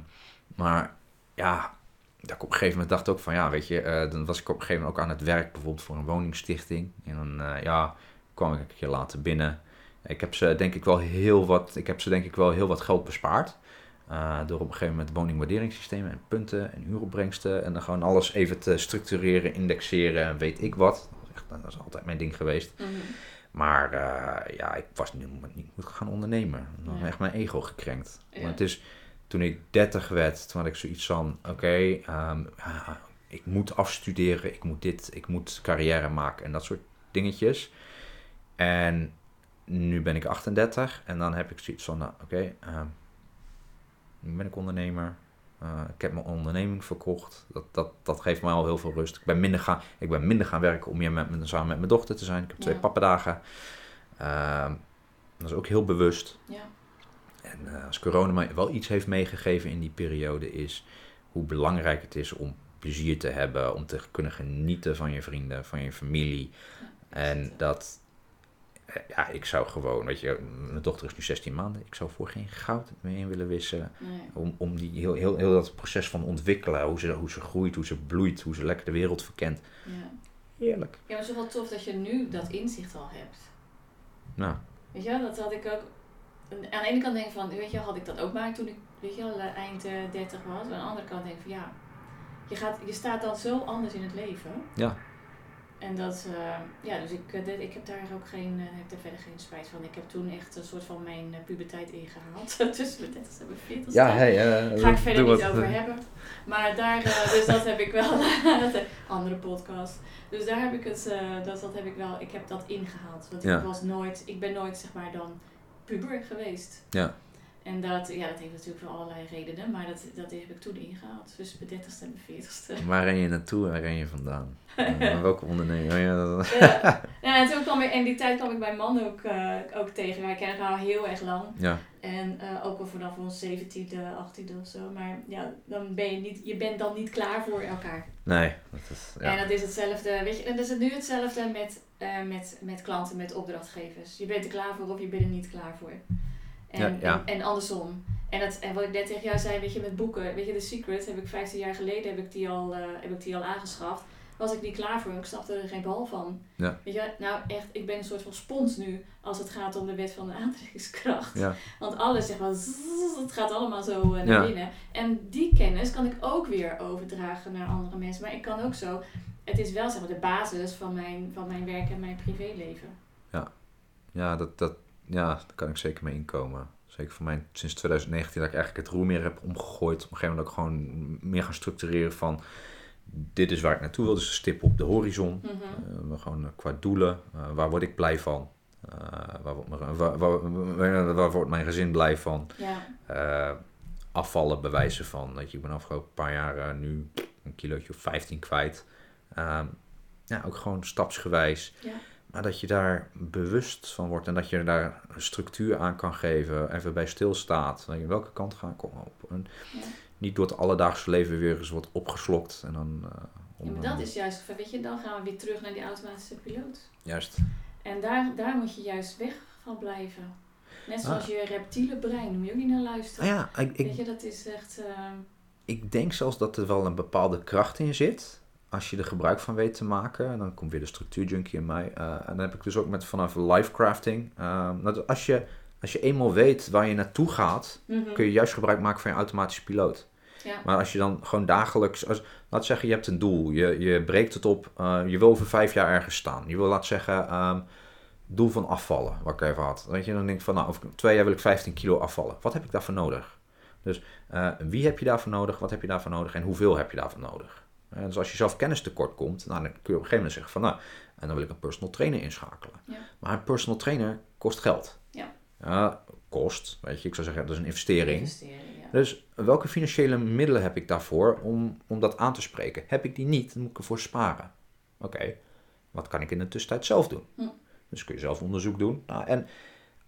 maar ja, dat ik op een gegeven moment dacht ook van ja, weet je, dan was ik op een gegeven moment ook aan het werk bijvoorbeeld voor een woningstichting. En dan ja, kwam ik een keer later binnen. Ik heb ze denk ik wel heel wat, ik heb ze denk ik wel heel wat geld bespaard. Eh, door op een gegeven moment woningwaarderingssystemen en punten en huuropbrengsten. En dan gewoon alles even te structureren, indexeren en weet ik wat. Dat is, echt, dat is altijd mijn ding geweest.
Mhm.
Maar eh, ja, ik was nu niet moet gaan ondernemen. Dan
Ja.
echt mijn ego gekrenkt.
Ja.
Want het is, toen ik 30 werd, toen had ik zoiets van, oké, ehm, ja, ik moet afstuderen, ik moet dit, ik moet carrière maken en dat soort dingetjes. En nu ben ik 38 en dan heb ik zoiets van, nou, oké, ehm, nu ben ik ondernemer. Eh, ik heb mijn onderneming verkocht. Dat, dat, dat geeft mij al heel veel rust. Ik ben minder gaan, ik ben minder gaan werken om meer met, met- samen met mijn dochter te zijn. Ik heb twee
Ja.
pappendagen. Ehm, dat is ook heel bewust.
Ja.
En eh, als corona mij wel iets heeft meegegeven in die periode is hoe belangrijk het is om plezier te hebben, om te kunnen genieten van je vrienden, van je familie. En dat, ja, ik zou gewoon, weet je, mijn dochter is nu 16 maanden, ik zou voor geen goud mee in willen wissen.
Nee.
Om, om die heel, heel, heel dat proces van ontwikkelen, hoe ze, hoe ze groeit, hoe ze bloeit, hoe ze lekker de wereld verkent.
Ja.
Heerlijk.
ja, maar het is wel tof dat je nu dat inzicht al hebt.
Nou,
Weet je wel, dat had ik ook. Aan de ene kant denk ik van, weet je wel, had ik dat ook maar toen ik, weet je wel, eh, eind eh, 30 was. Aan de andere kant denk ik van, ja, je, gaat, je staat dan zo anders in het leven.
Ja.
En dat, eh, ja, dus ik, eh, dit- ik heb daar ook geen, eh, heb daar verder geen spijt van. Ik heb toen echt een soort van mijn puberteit ingehaald. Tussen mijn 30 en mijn 40.
ja, hey, eh,
Ga ik verder niet over hebben. Maar daar, dus dat heb ik wel, andere podcast. Dus daar heb ik het, dat, dat heb ik wel, ik heb dat ingehaald. Want
Ja.
ik was nooit, ik ben nooit zeg maar dan puber geweest.
Ja.
En dat, ja, dat heeft natuurlijk voor allerlei redenen, maar dat, dat heb ik toen ingehaald. Tussen mijn 30ste en mijn 40ste.
Waar ren je naartoe en waar ren je vandaan? Eh, welke onderneming? Oh, ja,
ja, en toen kwam ik, in die tijd kwam ik mijn man ook, eh, ook tegen. Wij kennen elkaar al heel erg lang.
ja.
En eh, ook al vanaf ons 17e, 18e of zo. Maar ja, dan ben je niet, je bent dan niet klaar voor elkaar.
Nee, dat is, ja.
En dat is hetzelfde, weet je, en dat is het nu hetzelfde met, eh, met, met klanten, met opdrachtgevers. Je bent er klaar voor of je bent er niet klaar voor. En,
Ja, ja.
en, en andersom. En, dat, en wat ik net tegen jou zei, weet je, met boeken, weet je, The Secret heb ik 15 jaar geleden heb ik die al, eh, heb ik die al aangeschaft. Was ik niet klaar voor, ik snapte er geen bal van.
Ja.
Weet je, nou echt, ik ben een soort van spons nu als het gaat om de wet van de aantrekkingskracht.
ja.
Want alles, zeg maar, zzz, het gaat allemaal zo eh, naar
Ja.
binnen. En die kennis kan ik ook weer overdragen naar andere mensen. Maar ik kan ook zo, het is wel zeg maar de basis van mijn, van mijn werk en mijn privéleven.
Ja, dat, dat, ja, daar kan ik zeker mee inkomen. Zeker voor mij sinds 2019 dat ik eigenlijk het roer meer heb omgegooid. Op een gegeven moment ook gewoon meer gaan structureren van... Dit is waar ik naartoe wil, dus een stip op de horizon.
Mhm.
Eh, gewoon eh, qua doelen, eh, waar word ik blij van? Waar, wordt mijn- waar, waar, wordt mijn gezin blij van?
Ja,
afvallen, bewijzen van. Dat je, ik ben afgelopen paar jaar nu een kilootje of 15 kwijt. Ehm, ja, ook gewoon stapsgewijs.
Ja.
Maar dat je daar bewust van wordt en dat je daar een structuur aan kan geven. Even bij stilstaat. Dat je, welke kant ga ik op? En
Ja.
niet door het alledaagse leven weer eens wordt opgeslokt. En dan, eh,
ja
om-
maar dat is juist, weet je, dan gaan we weer terug naar die automatische piloot.
Juist.
En daar, daar moet je juist weg van blijven. Net zoals
Ah.
je reptiele brein, moet je ook niet naar luisteren.
Ah ja, ik,
Weet
ik,
je, dat is echt... eh,
ik denk zelfs dat er wel een bepaalde kracht in zit. Als je er gebruik van weet te maken. En dan komt weer de structuurjunkie in mij. Eh, en dan heb ik dus ook met vanaf lifecrafting. Uh, dat als je als je eenmaal weet waar je naartoe gaat,
Mhm.
kun je juist gebruik maken van je automatische piloot.
Ja.
Maar als je dan gewoon dagelijks, als, laat zeggen je hebt een doel, je, je breekt het op, eh, je wil over vijf jaar ergens staan. Je wil, laat zeggen, ehm, doel van afvallen, wat ik even had. Weet je, dan denk ik van, nou, over twee jaar wil ik 15 kilo afvallen. Wat heb ik daarvoor nodig? Dus eh, wie heb je daarvoor nodig, wat heb je daarvoor nodig en hoeveel heb je daarvoor nodig? En dus als je zelf kennis tekort komt, nou, dan kun je op een gegeven moment zeggen van, nou, en dan wil ik een personal trainer inschakelen.
Ja.
Maar een personal trainer kost geld.
Ja.
Ja, kost, weet je, ik zou zeggen, dat is een investering.
Investeren, ja.
Dus welke financiële middelen heb ik daarvoor om, om dat aan te spreken? Heb ik die niet, dan moet ik ervoor sparen. Oké, wat kan ik in de tussentijd zelf doen?
Hm.
Dus kun je zelf onderzoek doen. Nou, en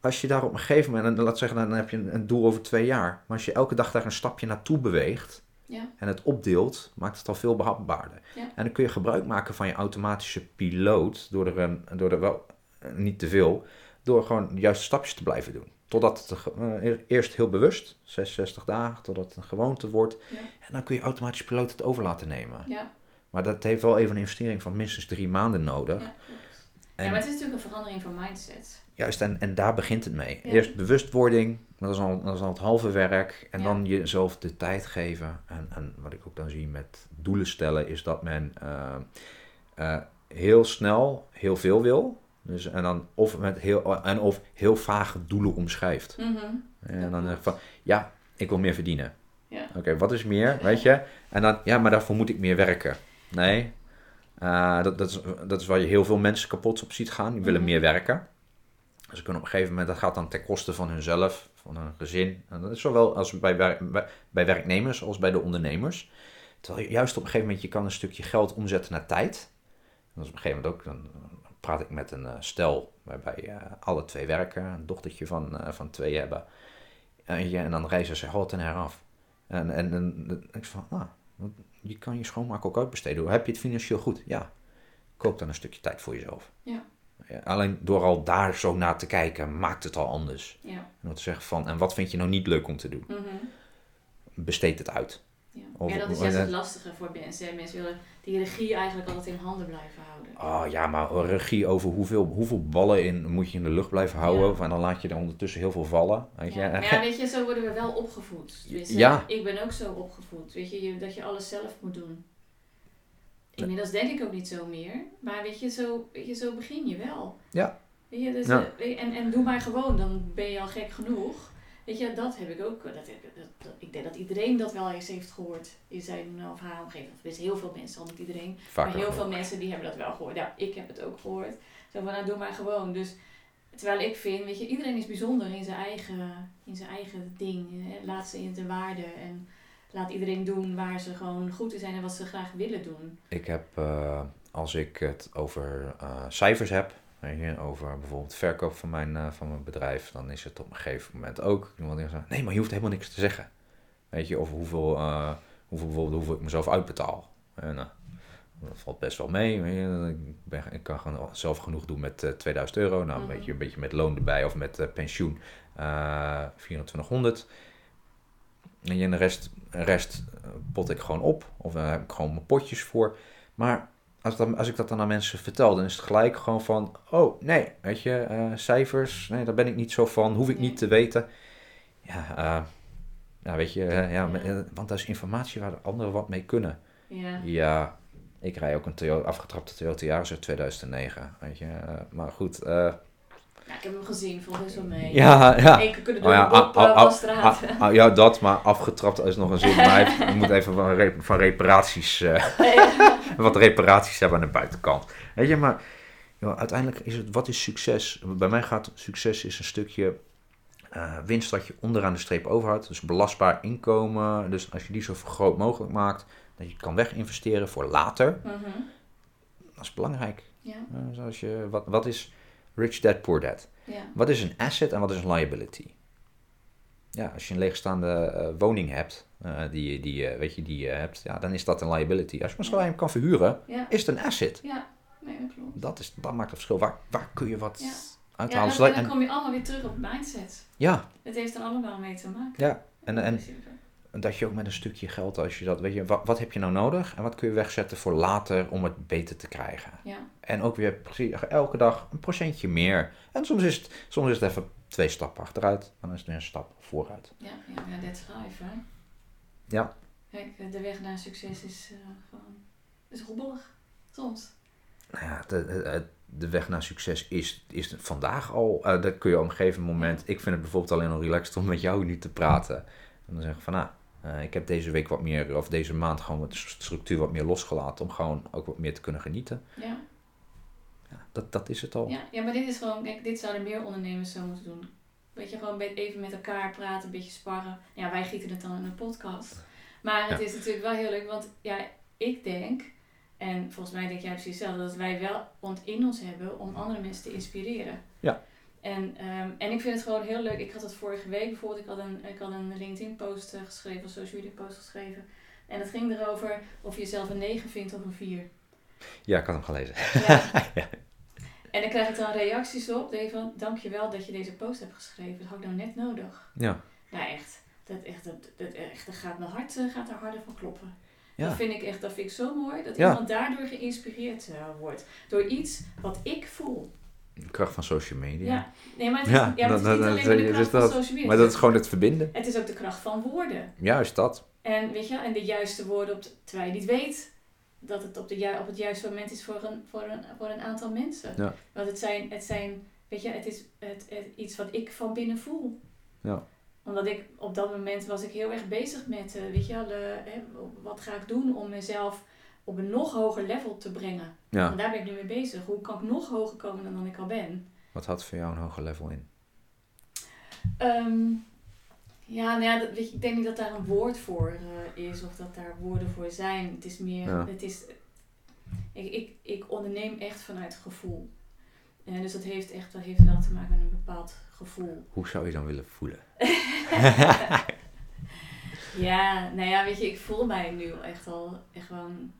als je daar op een gegeven moment, en laat zeggen, dan heb je een, een doel over twee jaar. Maar als je elke dag daar een stapje naartoe beweegt
Ja.
en het opdeelt, maakt het al veel behapbaarder.
Ja.
En dan kun je gebruik maken van je automatische piloot, door er, een, door er wel eh, niet te veel, door gewoon de juiste stapjes te blijven doen. Totdat het eh, eerst heel bewust, 66 dagen, totdat het een gewoonte wordt.
Ja.
En dan kun je automatisch piloot het over laten nemen.
Ja.
Maar dat heeft wel even een investering van minstens drie maanden nodig.
Ja.
En
ja, maar het is natuurlijk een verandering van mindset.
juist, en, en daar begint het mee. Eerst bewustwording, dat is, al, dat is al het halve werk. En
Ja.
dan jezelf de tijd geven. En, en wat ik ook dan zie met doelen stellen, is dat men eh, eh, heel snel heel veel wil. Dus, en, dan of met heel, en of heel vage doelen omschrijft.
Mhm.
En dan ik van, ja, ik wil meer verdienen.
Ja.
Oké, wat is meer, weet je? En dan, ja, maar daarvoor moet ik meer werken. Nee, Eh, dat, dat, is, dat is waar je heel veel mensen kapot op ziet gaan. Die willen
Mhm.
meer werken. Dus ze kunnen op een gegeven moment, dat gaat dan ten koste van hunzelf, van hun gezin. En dat is zowel als bij, bij, bij werknemers als bij de ondernemers. Terwijl juist op een gegeven moment, je kan een stukje geld omzetten naar tijd. Dat is op een gegeven moment ook, dan praat ik met een eh, stel waarbij eh, alle twee werken, een dochtertje van, eh, van twee hebben. En, en dan reizen ze hot en heraf. En, en, en, ik van, want je kan je schoonmaak ook uitbesteden. Heb je het financieel goed? Ja. Koop dan een stukje tijd voor jezelf.
Ja.
Alleen door al daar zo naar te kijken, maakt het al anders.
Ja.
En te zeggen van, en wat vind je nou niet leuk om te doen?
Mhm.
Besteed het uit.
Ja.
Of-
ja, dat is juist
eh,
het lastige voor mensen. Mensen willen die regie eigenlijk altijd in handen blijven houden.
Oh ja, maar regie over hoeveel, hoeveel ballen in moet je in de lucht blijven houden.
Ja.
En dan laat je er ondertussen heel veel vallen. Weet je?
Ja. Maar ja, weet je, zo worden we wel opgevoed. Dus, eh,
Ja.
Ik ben ook zo opgevoed. Weet je, je, dat je alles zelf moet doen. Inmiddels denk ik ook niet zo meer. Maar weet je, zo, weet je, zo begin je wel.
Ja.
Weet je, dus,
Ja.
eh, en, en doe maar gewoon, dan ben je al gek genoeg. Weet je, dat heb ik ook. Dat, heb- dat, dat- ik denk dat iedereen dat wel eens heeft gehoord in zijn of haar omgeving. Of heel veel mensen, al niet iedereen. Maar heel veel mensen die hebben dat wel gehoord. Ja, ik heb het ook gehoord. Zo van, nou doe maar gewoon. Dus terwijl ik vind, weet je, iedereen is bijzonder in zijn eigen, in zijn eigen ding. Hè. Laat ze in de waarde en laat iedereen doen waar ze gewoon goed in zijn en wat ze graag willen doen.
Ik heb, eh, als ik het over eh, cijfers heb, je, over bijvoorbeeld verkoop van mijn, eh, van mijn bedrijf, dan is het op een gegeven moment ook iemand die zegt, nee, maar je hoeft helemaal niks te zeggen. Weet je, of hoeveel, hoeveel, bijvoorbeeld, hoeveel ik mezelf uitbetaal. En, nou, dat valt best wel mee. Je. Ik, ben, ik kan gewoon zelf genoeg doen met eh, 2000 euro. Nou, een,
Mhm.
beetje, een beetje met loon erbij of met pensioen. eh 2400. En de rest, rest eh, pot ik gewoon op. Of daar heb ik gewoon mijn potjes voor. Maar als, dan, als ik dat dan aan mensen vertel, dan is het gelijk gewoon van... Oh, nee, weet je, eh, cijfers, nee, daar ben ik niet zo van. Hoef ik niet te weten. Ja, eh, ja weet je, eh, ja,
Ja.
eh, want dat is informatie waar de anderen wat mee kunnen.
Ja.
Ja, ik rij ook een Toyota, afgetrapte Toyota Yaris uit 2009, weet je. eh, maar goed, eh,
Ja, ik heb hem gezien, vond best wel mee.
ja, ja.
Eén keer kunnen
Oh
doen
ja,
op straat.
ja, dat, maar afgetrapt is nog een zin. Maar hij hij moet even van, re- van reparaties, eh, wat reparaties hebben aan de buitenkant. Weet je, maar joh, uiteindelijk is het, wat is succes? Bij mij gaat succes is een stukje eh, winst dat je onderaan de streep overhoudt. Dus belastbaar inkomen. Dus als je die zo groot mogelijk maakt, dat je kan weginvesteren voor later.
Mhm.
Dat is belangrijk.
Ja,
Eh, zoals je, wat, wat is rich dad, poor dad?
ja.
Wat is een asset en wat is een liability? Ja, als je een leegstaande eh, woning hebt, eh, die, je- die, weet je, die je hebt, ja, dan is dat een liability. Als je maar hem kan verhuren,
Ja,
is het een asset.
ja. Nee, dat klopt.
Dat, is, dat maakt het verschil. Waar, waar kun je wat
Ja. Ja,
uithalen?
dan, dan
en,
kom je allemaal weer terug op mindset.
ja,
Het heeft er allemaal mee te maken.
ja. En, en
principe.
Dat je ook met een stukje geld, als je dat, weet je, wat, wat heb je nou nodig en wat kun je wegzetten voor later om het beter te krijgen?
Ja,
En ook weer precies elke dag een procentje meer. En soms is het, soms is het even twee stappen achteruit, dan is het weer een stap vooruit.
Ja, ja, ja that's life, hè?
Ja.
Kijk, de weg naar succes is uh, gewoon is robbelig, soms.
Nou ja, de, de, de, weg naar succes is, is vandaag al, uh, dat kun je op een gegeven moment, ik vind het bijvoorbeeld alleen al relaxed om met jou nu te praten. En dan zeggen van, nou, uh, ik heb deze week wat meer, of deze maand gewoon wat structuur wat meer losgelaten om gewoon ook wat meer te kunnen genieten.
Ja.
ja dat, dat is het al.
Ja, ja, maar dit is gewoon, kijk, dit zouden meer ondernemers zo moeten doen. Weet je, gewoon even met elkaar praten, een beetje sparren. Ja, wij gieten het dan in een podcast. Maar het is natuurlijk wel heel leuk, want ja, ik denk, en volgens mij denk jij precies hetzelfde, dat wij wel in ons hebben om andere mensen te inspireren.
Ja.
En, um, en ik vind het gewoon heel leuk. Ik had het vorige week bijvoorbeeld, ik had een, ik had een LinkedIn post uh, geschreven, een social media post geschreven. En het ging erover of je zelf een 9 vindt of een 4.
Ja, ik had hem gelezen.
Ja. ja. En dan krijg ik dan reacties op, van, dankjewel dat je deze post hebt geschreven. Dat had ik nou net nodig.
Ja.
Ja, echt. Dat, echt, dat, dat, echt, dat gaat mijn hart uh, gaat er harder van kloppen. Ja. Dat vind ik echt, dat vind ik zo mooi. Dat iemand daardoor geïnspireerd uh, wordt. Door iets wat ik voel.
De kracht van social media.
Ja, nee, maar het is, ja, ja, het is niet alleen de kracht van social media.
Maar dat is gewoon het verbinden.
Het is ook de kracht van woorden.
Juist dat.
En weet je, en de juiste woorden, op terwijl je niet weet dat het op, de, op het juiste moment is voor een, voor een, voor een aantal mensen.
Ja.
Want het zijn, het zijn, weet je, het is het, het, iets wat ik van binnen voel.
Ja
omdat ik op dat moment was ik heel erg bezig met, uh, weet je wel, hè, wat ga ik doen om mezelf op een nog hoger level te brengen.
Ja.
En daar ben ik nu mee bezig. Hoe kan ik nog hoger komen dan, dan ik al ben?
Wat had voor jou een hoger level in?
Um, ja, nou ja, dat, weet je, ik denk niet dat daar een woord voor uh, is of dat daar woorden voor zijn. Het is meer,
Ja.
het is, ik, ik, ik onderneem echt vanuit gevoel. En dus dat heeft echt dat heeft wel te maken met een bepaald gevoel.
Hoe zou je dan willen voelen?
ja, nou ja, weet je, ik voel mij nu echt al echt gewoon.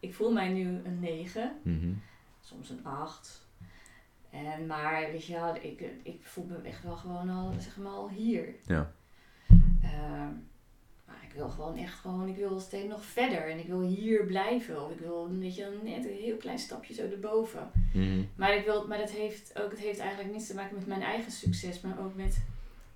Ik voel mij nu een 9,
Mhm.
soms een 8. En maar weet je wel, ik, ik voel me echt wel gewoon al, zeg maar al hier.
Ja.
Ehm, maar ik wil gewoon echt gewoon, ik wil steeds nog verder en ik wil hier blijven. Of ik wil, weet je, net een heel klein stapje zo erboven.
Mhm.
Maar, ik wil, maar dat heeft ook, het heeft eigenlijk niets te maken met mijn eigen succes, maar ook met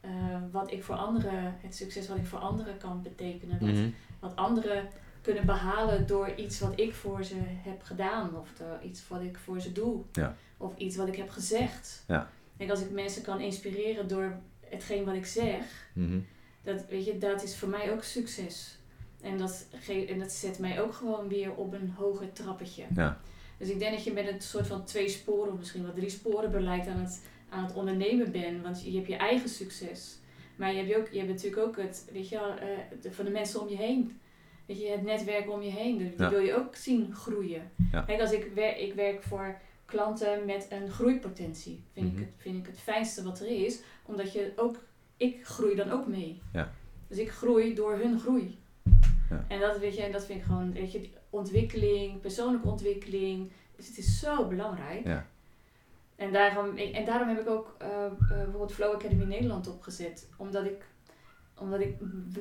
eh, wat ik voor anderen, het succes wat ik voor anderen kan betekenen. Wat,
Mhm.
wat anderen kunnen behalen door iets wat ik voor ze heb gedaan. Of door iets wat ik voor ze doe.
Ja.
Of iets wat ik heb gezegd.
Ja.
Kijk, als ik mensen kan inspireren door hetgeen wat ik zeg,
Mhm.
dat, weet je, dat is voor mij ook succes. En dat, en dat zet mij ook gewoon weer op een hoger trappetje.
Ja.
Dus ik denk dat je met een soort van twee sporen, of misschien wel drie sporen beleid aan het, aan het ondernemen bent. Want je hebt je eigen succes. Maar je hebt, ook, je hebt natuurlijk ook het, weet je wel, eh, de, van de mensen om je heen. Weet je, het netwerk om je heen. Die
Ja.
wil je ook zien groeien.
Ja.
Kijk, als ik, wer ik werk voor klanten met een groeipotentie. Vind,
Mhm.
ik het, vind ik het fijnste wat er is. Omdat je ook, ik groei dan ook mee.
Ja.
Dus ik groei door hun groei.
Ja.
En dat, weet je, dat vind ik gewoon, weet je, ontwikkeling, persoonlijke ontwikkeling. Dus het is zo belangrijk.
Ja.
En daarom, en daarom heb ik ook eh, eh, bijvoorbeeld Flow Academy Nederland opgezet. Omdat ik, omdat ik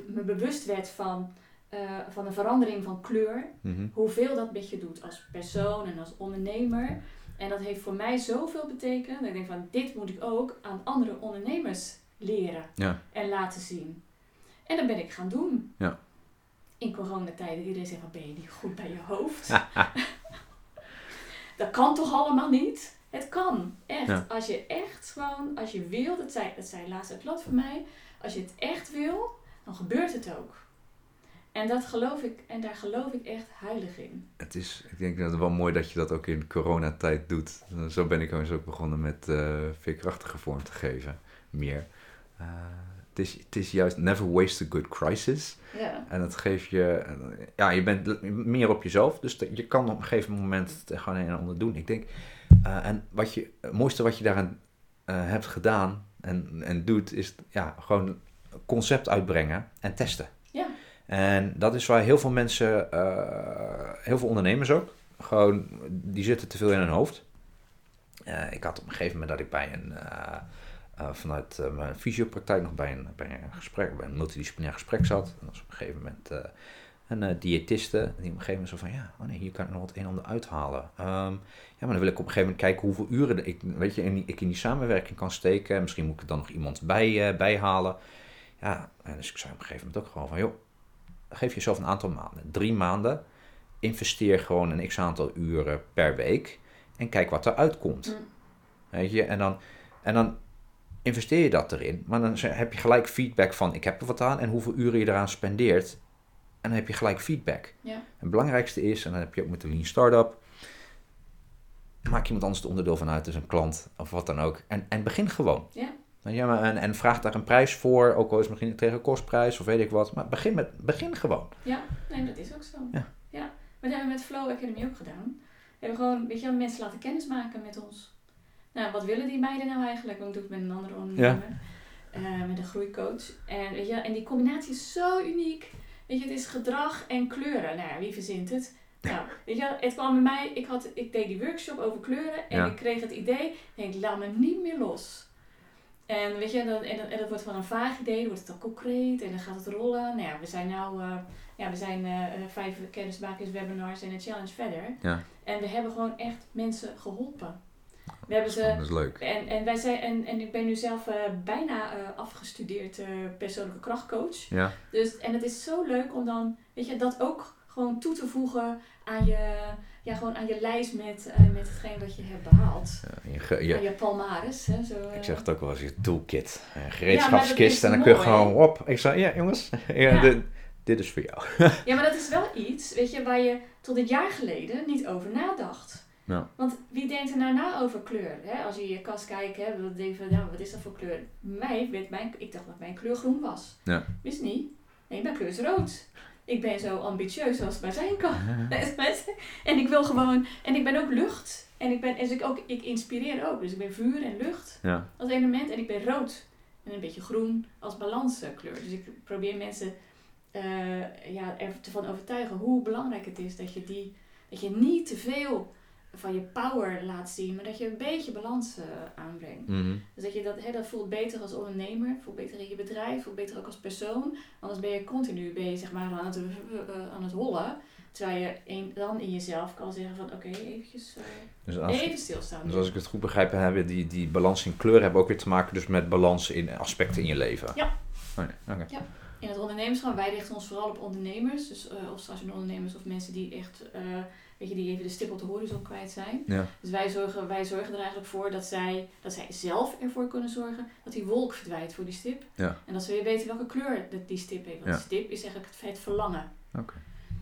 me bewust werd van, eh, van een verandering van kleur.
Mhm.
Hoeveel dat met je doet als persoon en als ondernemer. En dat heeft voor mij zoveel betekend. Dat ik denk van dit moet ik ook aan andere ondernemers leren
Ja.
en laten zien. En dat ben ik gaan doen.
Ja.
In coronatijden. Iedereen zegt van ben je niet goed bij je hoofd? dat kan toch allemaal niet? Het kan. Echt.
Ja.
Als je echt gewoon, als je wil, dat zei, dat zei laatst klant van mij. Als je het echt wil, dan gebeurt het ook. En dat geloof ik, en daar geloof ik echt heilig in.
Het is, ik denk dat het wel mooi dat je dat ook in coronatijd doet. Zo ben ik eens ook begonnen met eh veerkrachtige vorm te geven. Meer. Eh, het, is, het is juist never waste a good crisis.
Ja.
En dat geeft je... Ja, je bent meer op jezelf. Dus je kan op een gegeven moment het gewoon een en ander doen. Ik denk... eh, en wat je, het mooiste wat je daaraan hebt gedaan en, en doet... is ja, gewoon concept uitbrengen en testen. En dat is waar heel veel mensen, eh, heel veel ondernemers ook, gewoon, die zitten te veel in hun hoofd. Eh, ik had op een gegeven moment dat ik bij een, eh, vanuit mijn fysiopraktijk nog bij een, bij een gesprek, bij een multidisciplinair gesprek zat. En dat was op een gegeven moment, een uh, diëtiste, die op een gegeven moment zo van, ja, oh nee, hier kan ik nog wat een en ander uithalen. Ehm, ja, maar dan wil ik op een gegeven moment kijken hoeveel uren ik, weet je, in die, ik in die samenwerking kan steken. Misschien moet ik er dan nog iemand bij, uh, bij halen. Ja, en dus ik zei op een gegeven moment ook gewoon van, joh, geef jezelf een aantal maanden. Drie maanden, investeer gewoon een x-aantal uren per week en kijk wat er uitkomt. Mm. Weet je, en dan, en dan investeer je dat erin. Maar dan heb je gelijk feedback van ik heb er wat aan en hoeveel uren je eraan spendeert. En dan heb je gelijk feedback.
Ja.
Het belangrijkste is, en dan heb je ook met de Lean Startup, maak iemand anders het onderdeel van uit, dus een klant of wat dan ook. En, en begin gewoon.
Ja.
Ja, maar, en, en vraag daar een prijs voor, ook al is het misschien tegen kostprijs of weet ik wat. Maar begin, met, begin gewoon.
Ja, nee, dat is ook zo.
Ja.
ja. Maar dat hebben we met Flow Academy ook gedaan. We hebben gewoon, weet je, mensen laten kennis maken met ons. Nou, wat willen die meiden nou eigenlijk? Want ik doe het met een andere ondernemer. Ja. met een groeicoach. En, weet je, en die combinatie is zo uniek. Weet je, het is gedrag en kleuren. Nou ja, wie verzint het? Nou, weet je, het kwam bij mij, ik, had, ik deed die workshop over kleuren en ik kreeg het idee, ik denk, laat me niet meer los. En weet je, dan, en, en dat wordt van een vaag idee, dan wordt het dan concreet en dan gaat het rollen. Nou ja, we zijn nou, uh, ja, we zijn uh, vijf kennismakers, webinars en een challenge verder.
Ja.
En we hebben gewoon echt mensen geholpen. We hebben ze,
dat is leuk.
En, en, wij zijn, en, en ik ben nu zelf uh, bijna afgestudeerd persoonlijke krachtcoach.
Ja.
Dus, en het is zo leuk om dan, weet je, dat ook gewoon toe te voegen aan je, ja, gewoon aan je lijst met, met hetgeen wat je hebt behaald.
Ja, je, je,
aan je palmares. Hè, zo,
ik zeg het ook wel als je toolkit. Een gereedschapskist ja, en dan kun je gewoon op. Ik zei, ja jongens, ja, dit, dit is voor jou.
ja, maar dat is wel iets, weet je, waar je tot een jaar geleden niet over nadacht.
Ja.
Want wie denkt er nou na over kleur? Hè? Als je in je kast kijkt, hè, dan denk je van, nou, wat is dat voor kleur? Mij, weet mijn, ik dacht dat mijn kleur groen was.
Ja.
Wist niet. Nee, mijn kleur is rood. Ik ben zo ambitieus als het maar zijn kan. en ik wil gewoon, en ik ben ook lucht. En ik, ben, en ik, ook, ik inspireer ook. Dus ik ben vuur en lucht
ja.
als element. En ik ben rood. En een beetje groen als balanskleur. Dus ik probeer mensen uh, ja, ervan overtuigen hoe belangrijk het is dat je, die, dat je niet te veel van je power laat zien, maar dat je een beetje balans uh, aanbrengt.
Mm-hmm.
Dus dat je dat, hè, dat voelt beter als ondernemer, voelt beter in je bedrijf, voelt beter ook als persoon. Anders ben je continu ben je, zeg maar, aan, het, uh, aan het hollen. Terwijl je een, dan in jezelf kan zeggen van oké, okay, eventjes
dus als,
even stilstaan.
Dus als ik het goed begrijp, hebben die, die balans in kleur hebben ook weer te maken dus met balans in aspecten in je leven.
Ja.
Oh, nee. okay.
ja. In het ondernemerschap, wij richten ons vooral op ondernemers. Dus of startende ondernemers of mensen die echt weet je, die even de stip op de horizon kwijt zijn.
Ja.
Dus wij zorgen, wij zorgen er eigenlijk voor dat zij, dat zij zelf ervoor kunnen zorgen dat die wolk verdwijnt voor die stip.
Ja.
En dat ze weer weten welke kleur die stip heeft. Want
Ja.
die stip is eigenlijk het, verlangen.
Oké.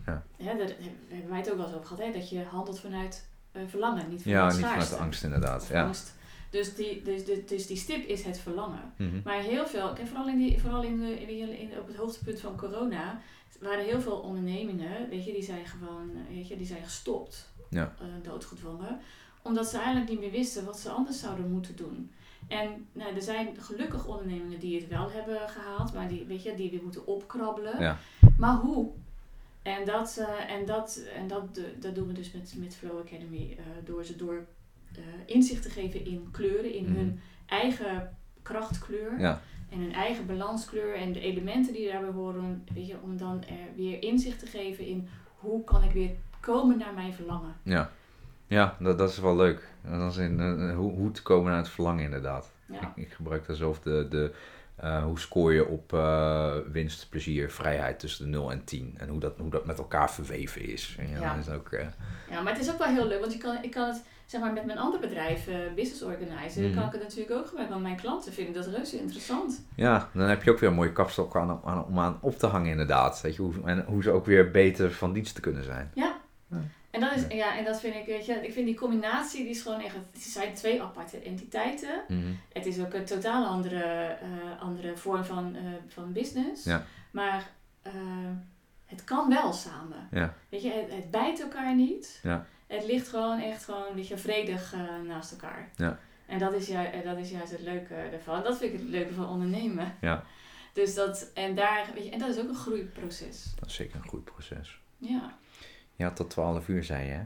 Ja.
Daar hebben wij het ook wel eens over gehad, hè, dat je handelt vanuit eh, verlangen, niet
Ja,
vanuit
niet vanuit de angst inderdaad. Ja.
angst. Dus die, dus, dus, dus die stip is het verlangen.
Mhm.
Maar heel veel, vooral, in die, vooral in de, in, in, op het hoogtepunt van corona, waren heel veel ondernemingen, weet je, die zijn gewoon, eh, weet je, die zijn gestopt,
Ja.
eh, doodgedwongen, omdat ze eigenlijk niet meer wisten wat ze anders zouden moeten doen. En nou, er zijn gelukkig ondernemingen die het wel hebben gehaald, maar die, weet je, die weer moeten opkrabbelen.
Ja.
Maar hoe? En dat, eh, en dat, en dat, de- dat doen we dus met, met Flow Academy, eh, door ze door eh, inzicht te geven in kleuren, in
Mhm.
hun eigen krachtkleur
Ja.
En hun eigen balanskleur en de elementen die daarbij horen, weet je, om dan er weer inzicht te geven in hoe kan ik weer komen naar mijn verlangen.
Ja, ja dat, dat is wel leuk. Dat is in, eh, hoe, hoe te komen naar het verlangen inderdaad.
Ja.
Ik, ik gebruik daar zelf de, de eh, hoe scoor je op eh, winst, plezier, vrijheid tussen de 0 en 10. En hoe dat, hoe dat met elkaar verweven is. Ja, is ook, eh,
Ja, maar het is ook wel heel leuk, want je kan, ik kan het, zeg maar, met mijn andere bedrijf, eh, Business Organizer,
Mhm.
kan ik het natuurlijk ook gebruiken, want mijn klanten vinden dat reuze interessant.
ja, dan heb je ook weer een mooie kapstok aan, aan, om aan op te hangen inderdaad. Weet je, hoe, en hoe ze ook weer beter van dienst te kunnen zijn.
Ja.
Ja.
En dat, is, ja, en dat vind ik, weet je, ik vind die combinatie, die is gewoon echt, het zijn twee aparte entiteiten.
Mhm.
Het is ook een totaal andere, eh, andere vorm van, eh, van business.
Ja.
Maar het kan wel samen.
Ja.
Weet je, het, het bijt elkaar niet.
Ja.
Het ligt gewoon echt gewoon, weet je, vredig eh, naast elkaar.
Ja.
En dat is, ju- eh, dat is juist het leuke ervan. Dat vind ik het leuke van ondernemen.
Ja.
Dus dat, en daar, weet je, en dat is ook een groeiproces.
Dat is zeker een goed proces.
Ja.
Ja, tot 12 uur zei je, hè?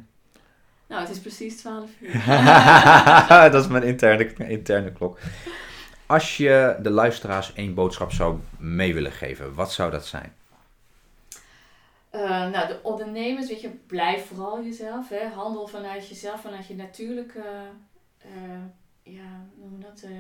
Nou, het is precies 12 uur.
dat is mijn interne, interne klok. Als je de luisteraars één boodschap zou mee willen geven, wat zou dat zijn?
Eh, nou, de ondernemers, weet je, blijf vooral jezelf. Hè? Handel vanuit jezelf, vanuit je natuurlijke, eh, ja, noem dat? eh,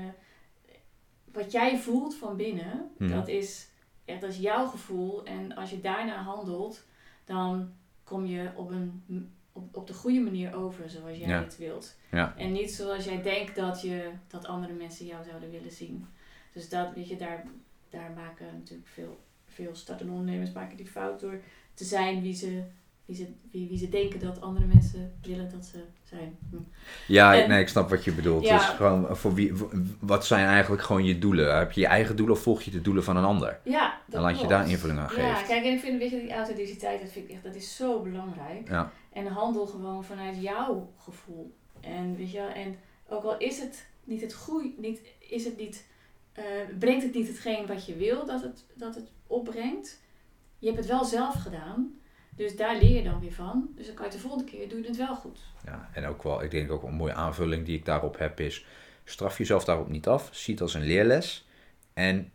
wat jij voelt van binnen,
Mhm.
dat, is, ja, dat is jouw gevoel. En als je daarna handelt, dan kom je op, een, op, op de goede manier over zoals jij
Ja.
het wilt.
Ja.
En niet zoals jij denkt dat, je, dat andere mensen jou zouden willen zien. Dus dat, weet je, daar, daar maken natuurlijk veel, veel startende ondernemers maken die fout door te zijn wie ze, wie, ze, wie, wie ze denken dat andere mensen willen dat ze zijn. Hm.
Ja,
En-
nee, ik snap wat je bedoelt.
Ja.
Dus gewoon voor wie, wat zijn eigenlijk gewoon je doelen? Heb je je eigen doelen of volg je de doelen van een ander?
Ja, dat
En laat je daar invulling aan
Ja,
geven.
kijk, en ik vind weet je, die authenticiteit, dat vind ik echt, dat is zo belangrijk.
Ja.
En handel gewoon vanuit jouw gevoel. En weet je, en ook al is het niet het goede, niet, is het niet, eh, brengt het niet hetgeen wat je wil dat het, dat het opbrengt. Je hebt het wel zelf gedaan. Dus daar leer je dan weer van. Dus dan kan je de volgende keer doen je het wel goed.
Ja, en ook wel, ik denk ook een mooie aanvulling die ik daarop heb is, straf jezelf daarop niet af, zie het als een leerles. En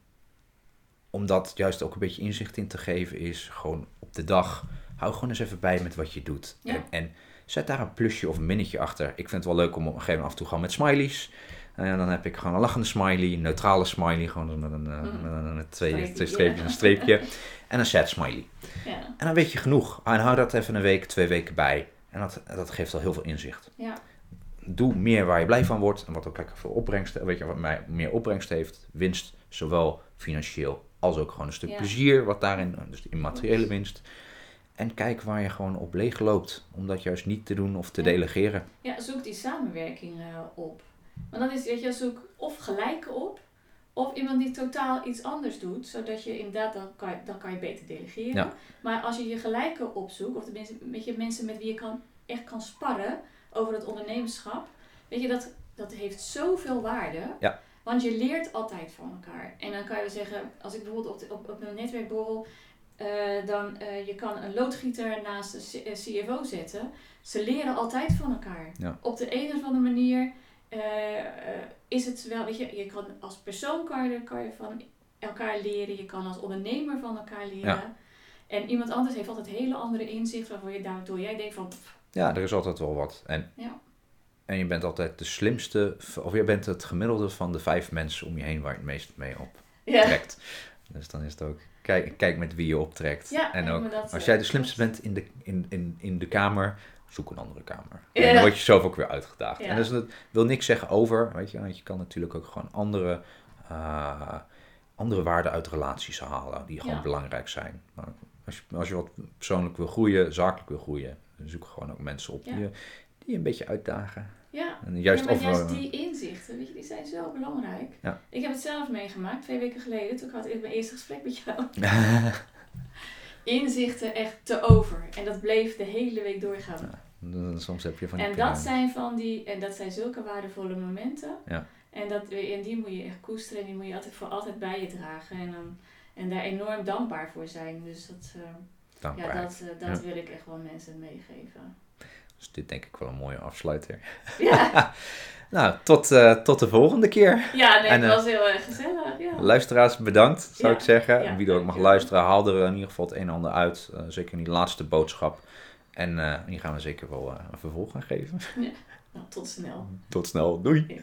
om dat juist ook een beetje inzicht in te geven is, gewoon op de dag, hou gewoon eens even bij met wat je doet.
Ja.
En, en zet daar een plusje of een minnetje achter. Ik vind het wel leuk om op een gegeven moment af en toe gewoon met smileys. En dan heb ik gewoon een lachende smiley, een neutrale smiley, gewoon met een, eh,
Mm.
met een, een twee,
Streepje,
twee streepjes,
ja.
een streepje. En een sad smiley.
Ja,
En dan weet je genoeg. En hou dat even een week, twee weken bij. En dat, dat geeft al heel veel inzicht.
ja,
Doe meer waar je blij van wordt. En wat ook lekker veel opbrengst, weet je, wat mij meer opbrengst heeft. Winst, zowel financieel als ook gewoon een stuk plezier. Wat daarin, dus de immateriële winst. En kijk waar je gewoon op leeg loopt. Om dat juist niet te doen of te delegeren.
ja, zoek die samenwerking eh, op. Want dan is, weet je, zoek of gelijke op, of iemand die totaal iets anders doet, zodat je inderdaad, dan kan je, dan kan je beter delegeren.
Ja.
Maar als je je gelijke opzoekt, of tenminste met je mensen met wie je kan, echt kan sparren over het ondernemerschap, weet je, dat, dat heeft zoveel waarde.
Ja.
Want je leert altijd van elkaar. En dan kan je zeggen, als ik bijvoorbeeld op, de, op, op een netwerkborrel, eh, dan eh, je kan een loodgieter naast de C- eh, CFO zetten. Ze leren altijd van elkaar.
Ja.
Op de een of andere manier is het wel, weet je, je kan als persoon kan je, kan je van elkaar leren. Je kan als ondernemer van elkaar leren.
Ja.
En iemand anders heeft altijd hele andere inzicht waarvoor je daardoor jij denkt van, pff,
Ja, er is altijd wel wat. En,
Ja.
en je bent altijd de slimste, of je bent het gemiddelde van de vijf mensen om je heen waar je het meest mee
ja.
optrekt. Dus dan is het ook, kijk, kijk met wie je optrekt.
Ja,
en ook, als
eh,
jij de slimste bent in de, in, in, in de kamer, zoek een andere kamer. En dan word je zelf ook weer uitgedaagd.
Ja.
En dus dat wil niks zeggen over, weet je, want je kan natuurlijk ook gewoon andere, eh, andere waarden uit relaties halen die gewoon
Ja.
belangrijk zijn. Maar als, je, als je wat persoonlijk wil groeien, zakelijk wil groeien, dan zoek gewoon ook mensen op die,
Ja.
die een beetje uitdagen.
Ja,
En juist
ja, maar
of,
juist die inzichten, weet je, die zijn zo belangrijk.
Ja.
Ik heb het zelf meegemaakt, twee weken geleden. Toen had ik mijn eerste gesprek met jou. Inzichten echt te over. En dat bleef de hele week doorgaan.
Soms heb je van die
En dat zijn van die, en dat zijn zulke waardevolle momenten.
Ja.
En, dat, en die moet je echt koesteren en die moet je altijd voor altijd bij je dragen. En, dan, en daar enorm dankbaar voor zijn. Dus dat, eh, ja, dat, eh, dat
Ja.
wil ik echt wel mensen meegeven.
Dus dit denk ik wel een mooie afsluiter.
Ja,
Nou, tot, eh, tot de volgende keer.
ja nee,
En,
het
eh,
was heel erg gezellig. Ja.
Luisteraars, bedankt, zou
Ja,
ik zeggen.
ja,
Wie er ook mag luisteren, haal er in ieder geval het een en ander uit. Eh, zeker in die laatste boodschap. En eh hier gaan we zeker wel eh, een vervolg aan geven.
Nou, tot snel.
Tot snel, doei!